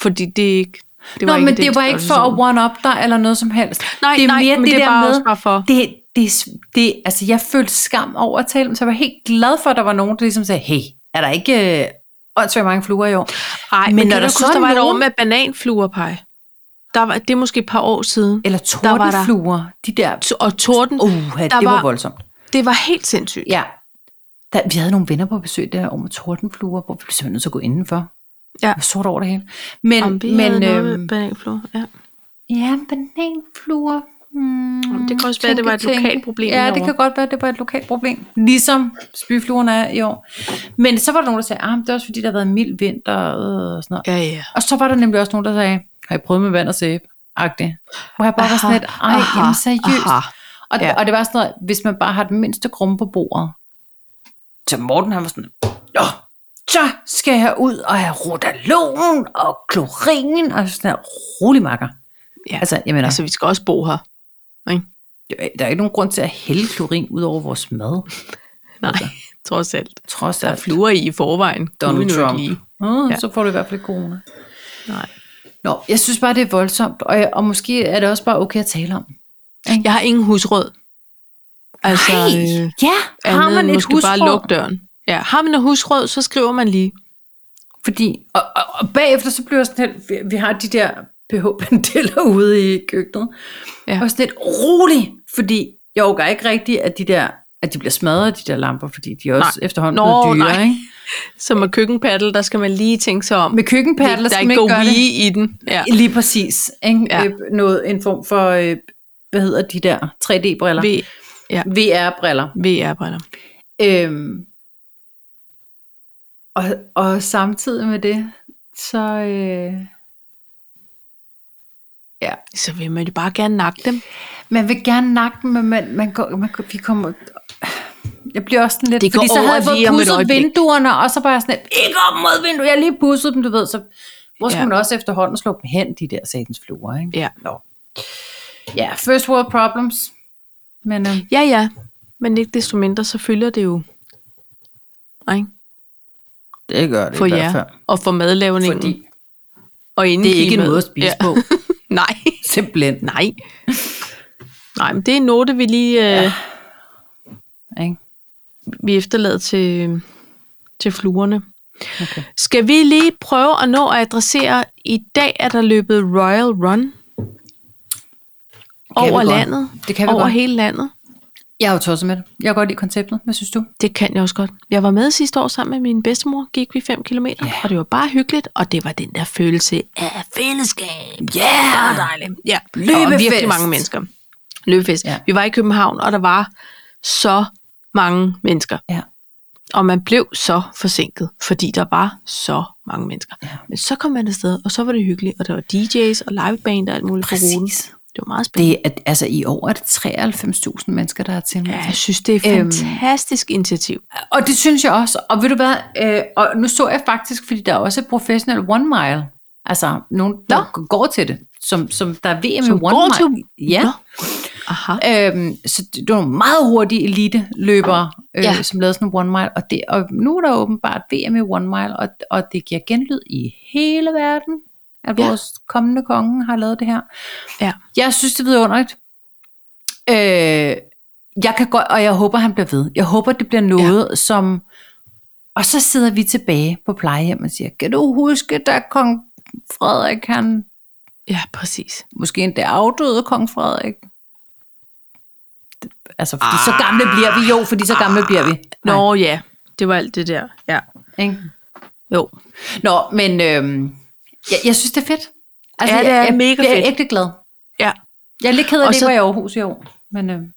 Fordi det er ikke... Det Nå, ikke men det var ikke for at one-up dig eller noget som helst. Nej, det er nej, mere men det, det er bare med, også bare for... det, det, det, altså jeg følte skam over at tale om, så jeg var helt glad for, at der var nogen, der ligesom sagde, hey, er der ikke øh, åndssvagt mange fluer i år? Ej, Men men, når der så huske, er der var et år nogen- med bananfluerpej? Der var, det er måske et par år siden. Eller var der- tordenfluer, de der, Og torden, uh, der det var var- voldsomt. det var helt sindssygt. Ja, der, vi havde nogle venner på besøg der med tordenfluer, hvor vi blev simpelthen nødt til at gå indenfor. Ja. Det var sort over det hele. Men, Om vi men havde øhm, bananfluer. Ja. ja, bananfluer. Hmm, det kan også være, at det var et tænke, lokalt problem Ja, det kan godt være, at det var et lokalt problem. Ligesom spyfluerne er i år. Men så var der nogen, der sagde, ah, det er også fordi, der har været mild vinter og sådan noget. Ja, ja. Og så var der nemlig også nogen, der sagde, har I prøvet med vand og sæbe? Agtigt. Hvor jeg bare var sådan lidt, ej, aha, jamen seriøst. aha. Og, ja. Ja. og det var sådan noget, hvis man bare har den mindste krumme på bordet. Så Morten han var sådan, Nå, så skal jeg ud og have rotalon og klorin og sådan her rolig makker. Ja. Altså, jeg mener, Altså, vi skal også bo her. Ikke? der er ikke nogen grund til at hælde klorin ud over vores mad. Nej, Altså. trods alt. Trods Der alt. fluer i i forvejen. Donald ikke Trump. Lige. Ja. Så får du i hvert fald ikke corona. Nej. Nå, jeg synes bare, det er voldsomt, og, jeg, og måske er det også bare okay at tale om. Jeg har ingen husråd. Altså, Ej, øh, ja, har man et måske husråd? bare lukke døren. Ja, har man et husråd, så skriver man lige. Fordi, og, og, og bagefter så bliver sådan helt, vi, vi har de der pH-pendeller ude i køkkenet. Ja. Og sådan lidt rolig, fordi jeg overgår ikke rigtigt, at de der at de bliver smadret, de der lamper, fordi de er også Nej. efterhånden Nå, blevet dyre, nej. ikke? Som med køkkenpaddle, der skal man lige tænke sig om. Med køkkenpaddler der skal ikke man ikke gøre det. i den. Ja. Lige præcis. Ikke? Ja. Øh, Noget, en form for, øh, hvad hedder de der, 3D-briller? V, ja. VR-briller. VR-briller. Øhm, og, og samtidig med det, så... Øh, ja. Så vil man jo bare gerne nakke dem. Man vil gerne nakke dem, men man, man, går, man, går- vi kommer... Jeg bliver også sådan lidt... Det går fordi så havde jeg fået lige om et pudset øjeblik. vinduerne, og så bare sådan lidt, ikke op mod vinduet, jeg har lige pudset dem, du ved. Så hvor skal ja. Man også efterhånden slå dem hen, de der satans fluer, ikke? Ja. Nå. Ja, first world problems. Men øh, Ja, ja. Men ikke desto mindre, så følger det jo. Ikke? det gør det For i hvert jer. fald. Og for madlavningen. Fordi og det er ikke indeklimaet. noget at spise ja. på. Nej. Simpelthen. Nej. Nej, men det er en note, vi lige øh, Ja. Ikke? vi efterlader til, til fluerne. Okay. Skal vi lige prøve at nå at adressere, i dag er der løbet Royal Run over godt. landet, Det kan vi over godt. hele landet. Jeg er jo tosset med det. Jeg kan godt lide konceptet. Hvad synes du? Det kan jeg også godt. Jeg var med sidste år sammen med min bedstemor, gik vi 5 km, Ja. og det var bare hyggeligt, og det var den der følelse af fællesskab. Ja! Bare dejligt. Ja, og Løbefest. virkelig mange mennesker. Løbefest. Ja. Vi var i København, og der var så mange mennesker. Ja. Og man blev så forsinket, fordi der var så mange mennesker. Ja. Men så kom man afsted, og så var det hyggeligt, og der var DJ's og liveband og alt muligt på ruten. Det var meget spændende. Det er, altså i år er det 93.000 mennesker, der har tilmeldt Ja, jeg synes, det er et Øhm. fantastisk initiativ. Og det synes jeg også. Og ved du hvad, øh, og nu så jeg faktisk, fordi der er også professionel one mile. Altså nogen, der Nå. går til det. Som, som der er VM Som i one går mile. til- Ja. Nå. Aha. Øhm, så det var nogle meget hurtige elite løbere, øh, Ja. som lavede sådan en one mile. Og, det, og nu er der åbenbart VM i one mile, og, og det giver genlyd i hele verden, at Ja. vores kommende konge har lavet det her. Ja. Jeg synes, det er vidunderligt. Øh, jeg kan godt, og jeg håber, han bliver ved. Jeg håber, det bliver noget, ja. som... Og så sidder vi tilbage på plejehjem og siger, kan du huske, da kong Frederik, han Ja, præcis. måske endda afdøde kong Frederik? Altså, fordi så gamle bliver vi jo, fordi så gamle bliver vi. Nej, Nå ja, det var alt det der. Ja. ikke? Jo. Nå, men øhm, jeg, jeg synes, det er fedt. Altså, Ja, det er jeg, jeg mega fedt. ægte glad. Ja. Jeg er lidt ked af, at det var i Aarhus i år. Men, øhm,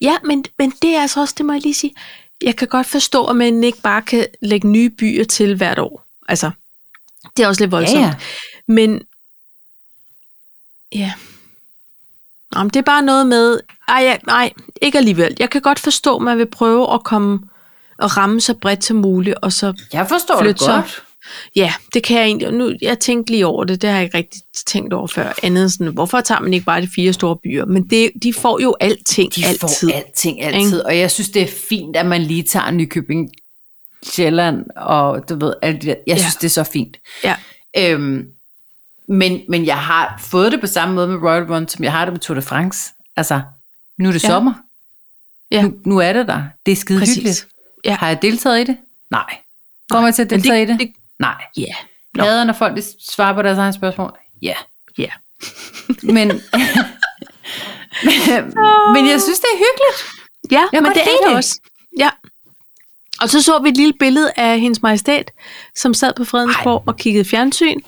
Ja, men, men det er altså også, det må jeg lige sige, jeg kan godt forstå, at man ikke bare kan lægge nye byer til hvert år. Altså, det er også lidt voldsomt. Ja, ja. Men, ja. Nå, men det er bare noget med, ej, ja, nej, ikke alligevel. Jeg kan godt forstå, at man vil prøve at komme og ramme så bredt som muligt, og så jeg forstår Flyt det godt. Ja, det kan jeg egentlig. Nu, jeg tænkte lige over det, det har jeg ikke rigtig tænkt over før. Andet sådan, hvorfor tager man ikke bare de fire store byer? Men det, de får jo alting De altid. får alting altid. Og jeg synes, det er fint, at man lige tager Nykøbing, Sjælland, og du ved, alt det der. Jeg Ja. synes, det er så fint. Ja, Øhm, men, men jeg har fået det på samme måde med Royal Run, som jeg har det med Tour de France. Altså, nu er det Ja. ja. sommer. Ja. Nu, nu er det der. Det er skide Præcis. hyggeligt. Ja. Har jeg deltaget i det? Nej. Kommer jeg til at Men det- deltage i det? det- Nej. ja, Nå. Hader, når folk svarer på deres egne spørgsmål? Ja. ja. Men, men, men jeg synes, det er hyggeligt. Ja, Jeg men det er det. også. Ja. Og så så vi et lille billede af hendes majestæt, som sad på Fredensborg og kiggede fjernsyn,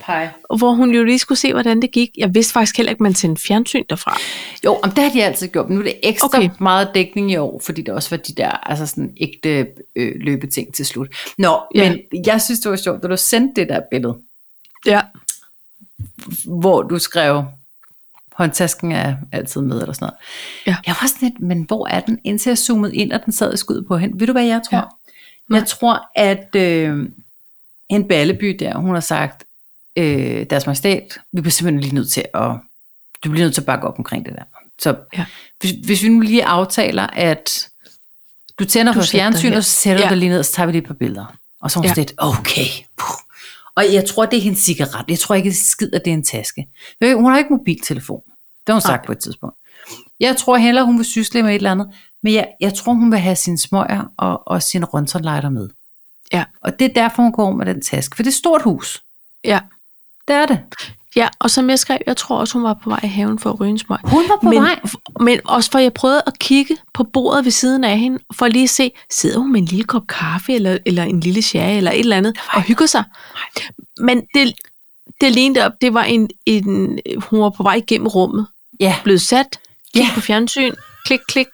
og hvor hun jo lige skulle se, hvordan det gik. Jeg vidste faktisk heller ikke, at man sendte fjernsyn derfra. Jo, om det har de altid gjort. men Nu er det ekstra Okay. meget dækning i år, fordi der også var de der altså sådan ægte øh, løbeting til slut. Nå, Ja. men jeg synes, det var sjovt, da du sendte det der billede, Ja. hvor du skrev, håndtasken er altid med, eller sådan noget. Ja. Jeg var sådan lidt, men hvor er den? Indtil jeg zoomede ind, og den sad i skud på hende. Ved du, hvad jeg tror? Ja. Jeg tror, at øh, en Balleby der, hun har sagt, øh, deres majestæt, vi bliver simpelthen lige nødt til at, du bliver nødt til at bakke op omkring det der. Så Ja. hvis, hvis vi nu lige aftaler, at du tænder for dig fjernsyn, og så sætter Ja. du dig lige ned, og så tager vi lige et par billeder. Og så er hun Ja. lidt, okay. Puh. Og jeg tror, det er hendes cigaret. Jeg tror ikke, det skid, at det er en taske. Hun har ikke mobiltelefon. Det har hun sagt Nej. på et tidspunkt. Jeg tror heller, hun vil sysle med et eller andet. Men jeg, jeg tror, hun vil have sine smøger og, og sin røntgenlighter med. Ja. Og det er derfor, hun går med den taske. For det er et stort hus. Ja. Det er det. Ja, og som jeg skrev, jeg tror også, hun var på vej i haven for at ryge en smøg. Hun var på men, vej. Men også for jeg prøvede at kigge på bordet ved siden af hende, for at lige se, sidder hun med en lille kop kaffe, eller, eller en lille sherry, eller et eller andet, og hygger sig. Men det, det lignede op, det var en, en, hun var på vej igennem rummet, Ja. blevet sat, kig Ja. på fjernsyn, klik, klik,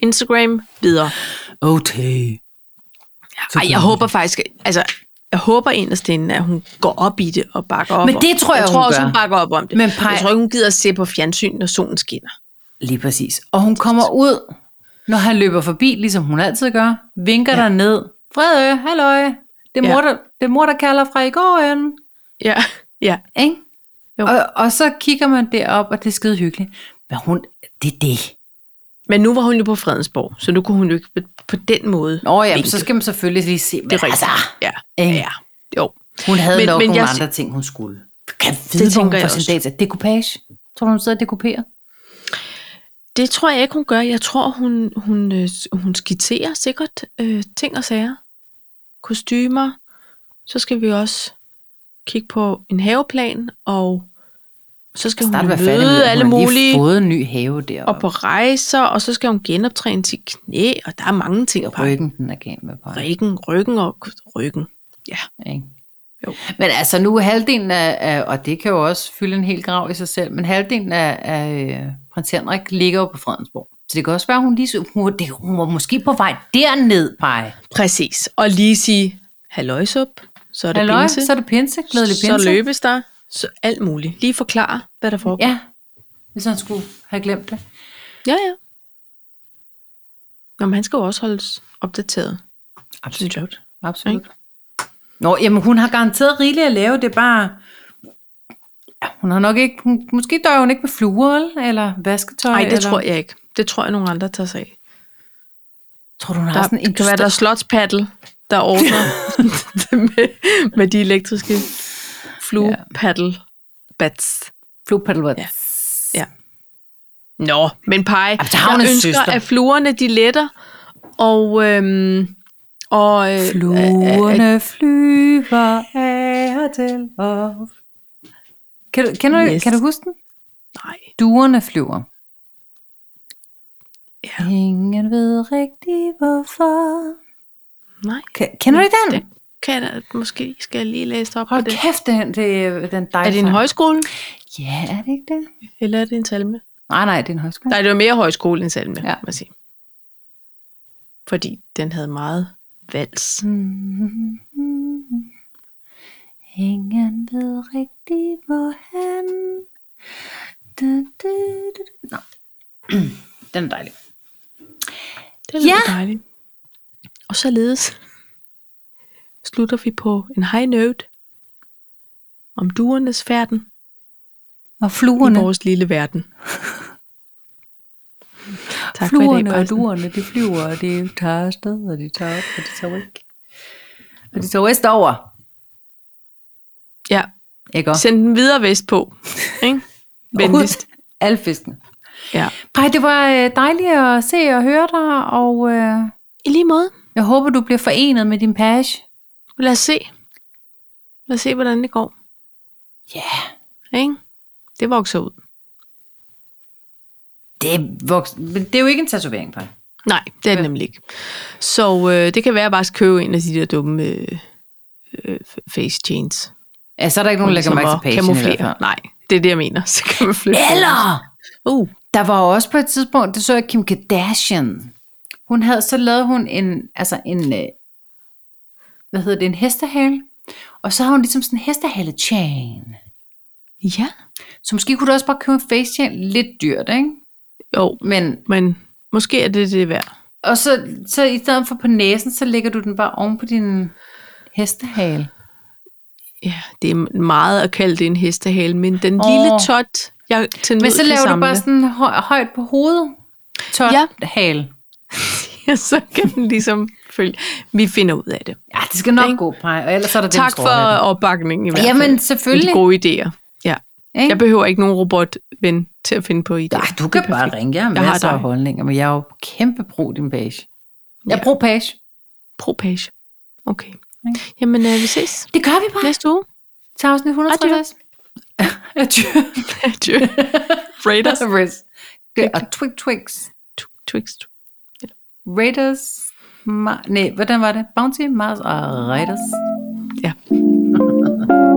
Instagram, videre. Okay. Ej, jeg håber faktisk, altså, jeg håber inderst inde, at hun går op i det og bakker op Men om det tror jeg, jeg hun tror også, gør. hun bakker op om det. Men jeg pej- tror ikke, hun gider at se på fjernsyn, når solen skinner. Lige præcis. Og hun kommer ud, når han løber forbi, ligesom hun altid gør, vinker Ja. ja. der ned. Fredø, halløj. Det er, Ja. mor, der, det er mor, der kalder fra i går igen. Ja, ja. Ikke? Og, og så kigger man derop, og det er skide hyggeligt. Men hun, det er det. Men nu var hun jo på Fredensborg, så nu kunne hun jo ikke på, den måde. Nå ja, men så skal man selvfølgelig lige se. Men det er altså, ja, ja, jo. hun havde Men- nok men nogle jeg- andre ting, hun skulle. Kan vide, hvor tænker hun jeg får sin data. Decoupage. Tror du, hun sidder og dekouperer? Det tror jeg ikke, hun gør. Jeg tror, hun, hun, øh, hun skitserer sikkert øh, ting og sager. Kostymer. Så skal vi også kigge på en haveplan, og Så skal hun Start med, møde at alle hun har mulige, fået en ny have der. og på rejser, og så skal hun genoptræne sit knæ, og der er mange ting på ryggen, den er gal med på. Ryggen, ryggen og ryggen. Ja, Ikke? Jo. Men altså nu er halvdelen af, af, og det kan jo også fylde en hel grav i sig selv, men halvdelen af, af øh, prins Henrik ligger jo på Fredensborg. Så det kan også være, hun lige hun, det, hun var måske på vej derned, Paj. præcis. Og lige sige, halløjsup, så er det Halløj, pinse, så er det pinse, glædelig pinse. så løbes der, så alt muligt. Lige forklare, hvad der foregår. Ja, hvis han skulle have glemt det. ja. ja. Nå, men han skal jo også holdes opdateret. Absolut. Absolut. Nå, jamen hun har garanteret rigeligt at lave, det er bare... Ja, hun har nok ikke... Hun, måske dør hun ikke med fluer, eller vasketøj. Nej, det eller, tror jeg ikke. Det tror jeg, nogle andre tager sig af. Tror du, hun har Der sådan en kan være, der er slotspaddle, der ordner med, med de elektriske fluepaddle bats. fluepaddlebåd? Ja. Ja. Nå, men hun jeg ønsker, søster. at fluerne de letter, og, øhm, og øh, Fluerne flyver af og til og... Kan du, kender du, Yes. kan du huske den? nej, Duerne flyver. Ja. Ingen ved rigtig hvorfor. nej. Kan, kender du ikke den? Kan jeg, måske skal jeg lige læse op på Hold det. kæft, det, det, den dejlige Er det en højskole, Ja, er det ikke det? eller er det en salme? Nej, nej, det er en højskole. Nej, det var mere højskole end salme, Ja. jeg sige. Fordi den havde meget vals. Mm-hmm. Ingen ved rigtig, hvor han... Du, du, du, du. Nå. Den er dejlig. Det lyder Ja. dejligt. Og således slutter vi på en high note om duernes færden Og i fluerne. vores lille verden. tak for i fluerne dag, og duerne, de flyver, og de tager afsted, og de tager op, og de tager væk. Og de tager vestover. Ja, Ikke også? send den videre vestpå. Ikke? Venligst. Alle fiskene. Ja. Pej, det var øh, dejligt at se og høre dig, og øh, I lige måde. jeg håber, du bliver forenet med din page. Lad os se. Lad os se, hvordan det går. Ja, Ikke? Det vokser ud. det er, voks- men det er jo ikke en tatovering, Pej. Nej, det er det nemlig ikke. Så øh, det kan være, at jeg bare skal købe en af de der dumme øh, øh, face chains. Ja, så er der ikke nogen, der lægger mærke til pagen i hvert fald. Nej, det er det, jeg mener. Så kan man flytte. Eller, Uh, der var også på et tidspunkt, det så jeg Kim Kardashian. Hun havde, så lavede hun en, altså en, øh, hvad hedder det, en hestehale. Og så har hun ligesom sådan en hestehale chain. ja. Så måske kunne du også bare købe en face chain. Lidt dyrt, ikke? Jo, Men, men måske er det det værd. og så, så i stedet for på næsen, så lægger du den bare oven på din hestehale. Ja, det er meget at kalde det en hestehale, men den oh. lille tot, jeg til Men så laver du bare sådan høj, højt på hovedet. Tot Ja. hale. ja, så kan den ligesom følge. Vi finder ud af det. Ja, det skal nok gå, Paj. Og ellers er der Tak for opbakningen i hvert fald. Jamen, selvfølgelig. de gode idéer. Ja. Ikke? Jeg behøver ikke nogen robotven til at finde på idéer. Nej, du kan bare ringe. Jeg har Jeg har masser af dig. holdninger, men jeg er jo kæmpe pro din page. Jeg er Ja. pro page. Pro-page. Okay. Ikke? Jamen, øh, vi ses Det gør vi bare. næste uge. Til afsnit 160. Adieu. Adieu. Raiders. Raiders. Og Twig Twigs. Twix. Raiders... Ma- nej, hvordan var det? Bounty, Mars og Raiders. Ja.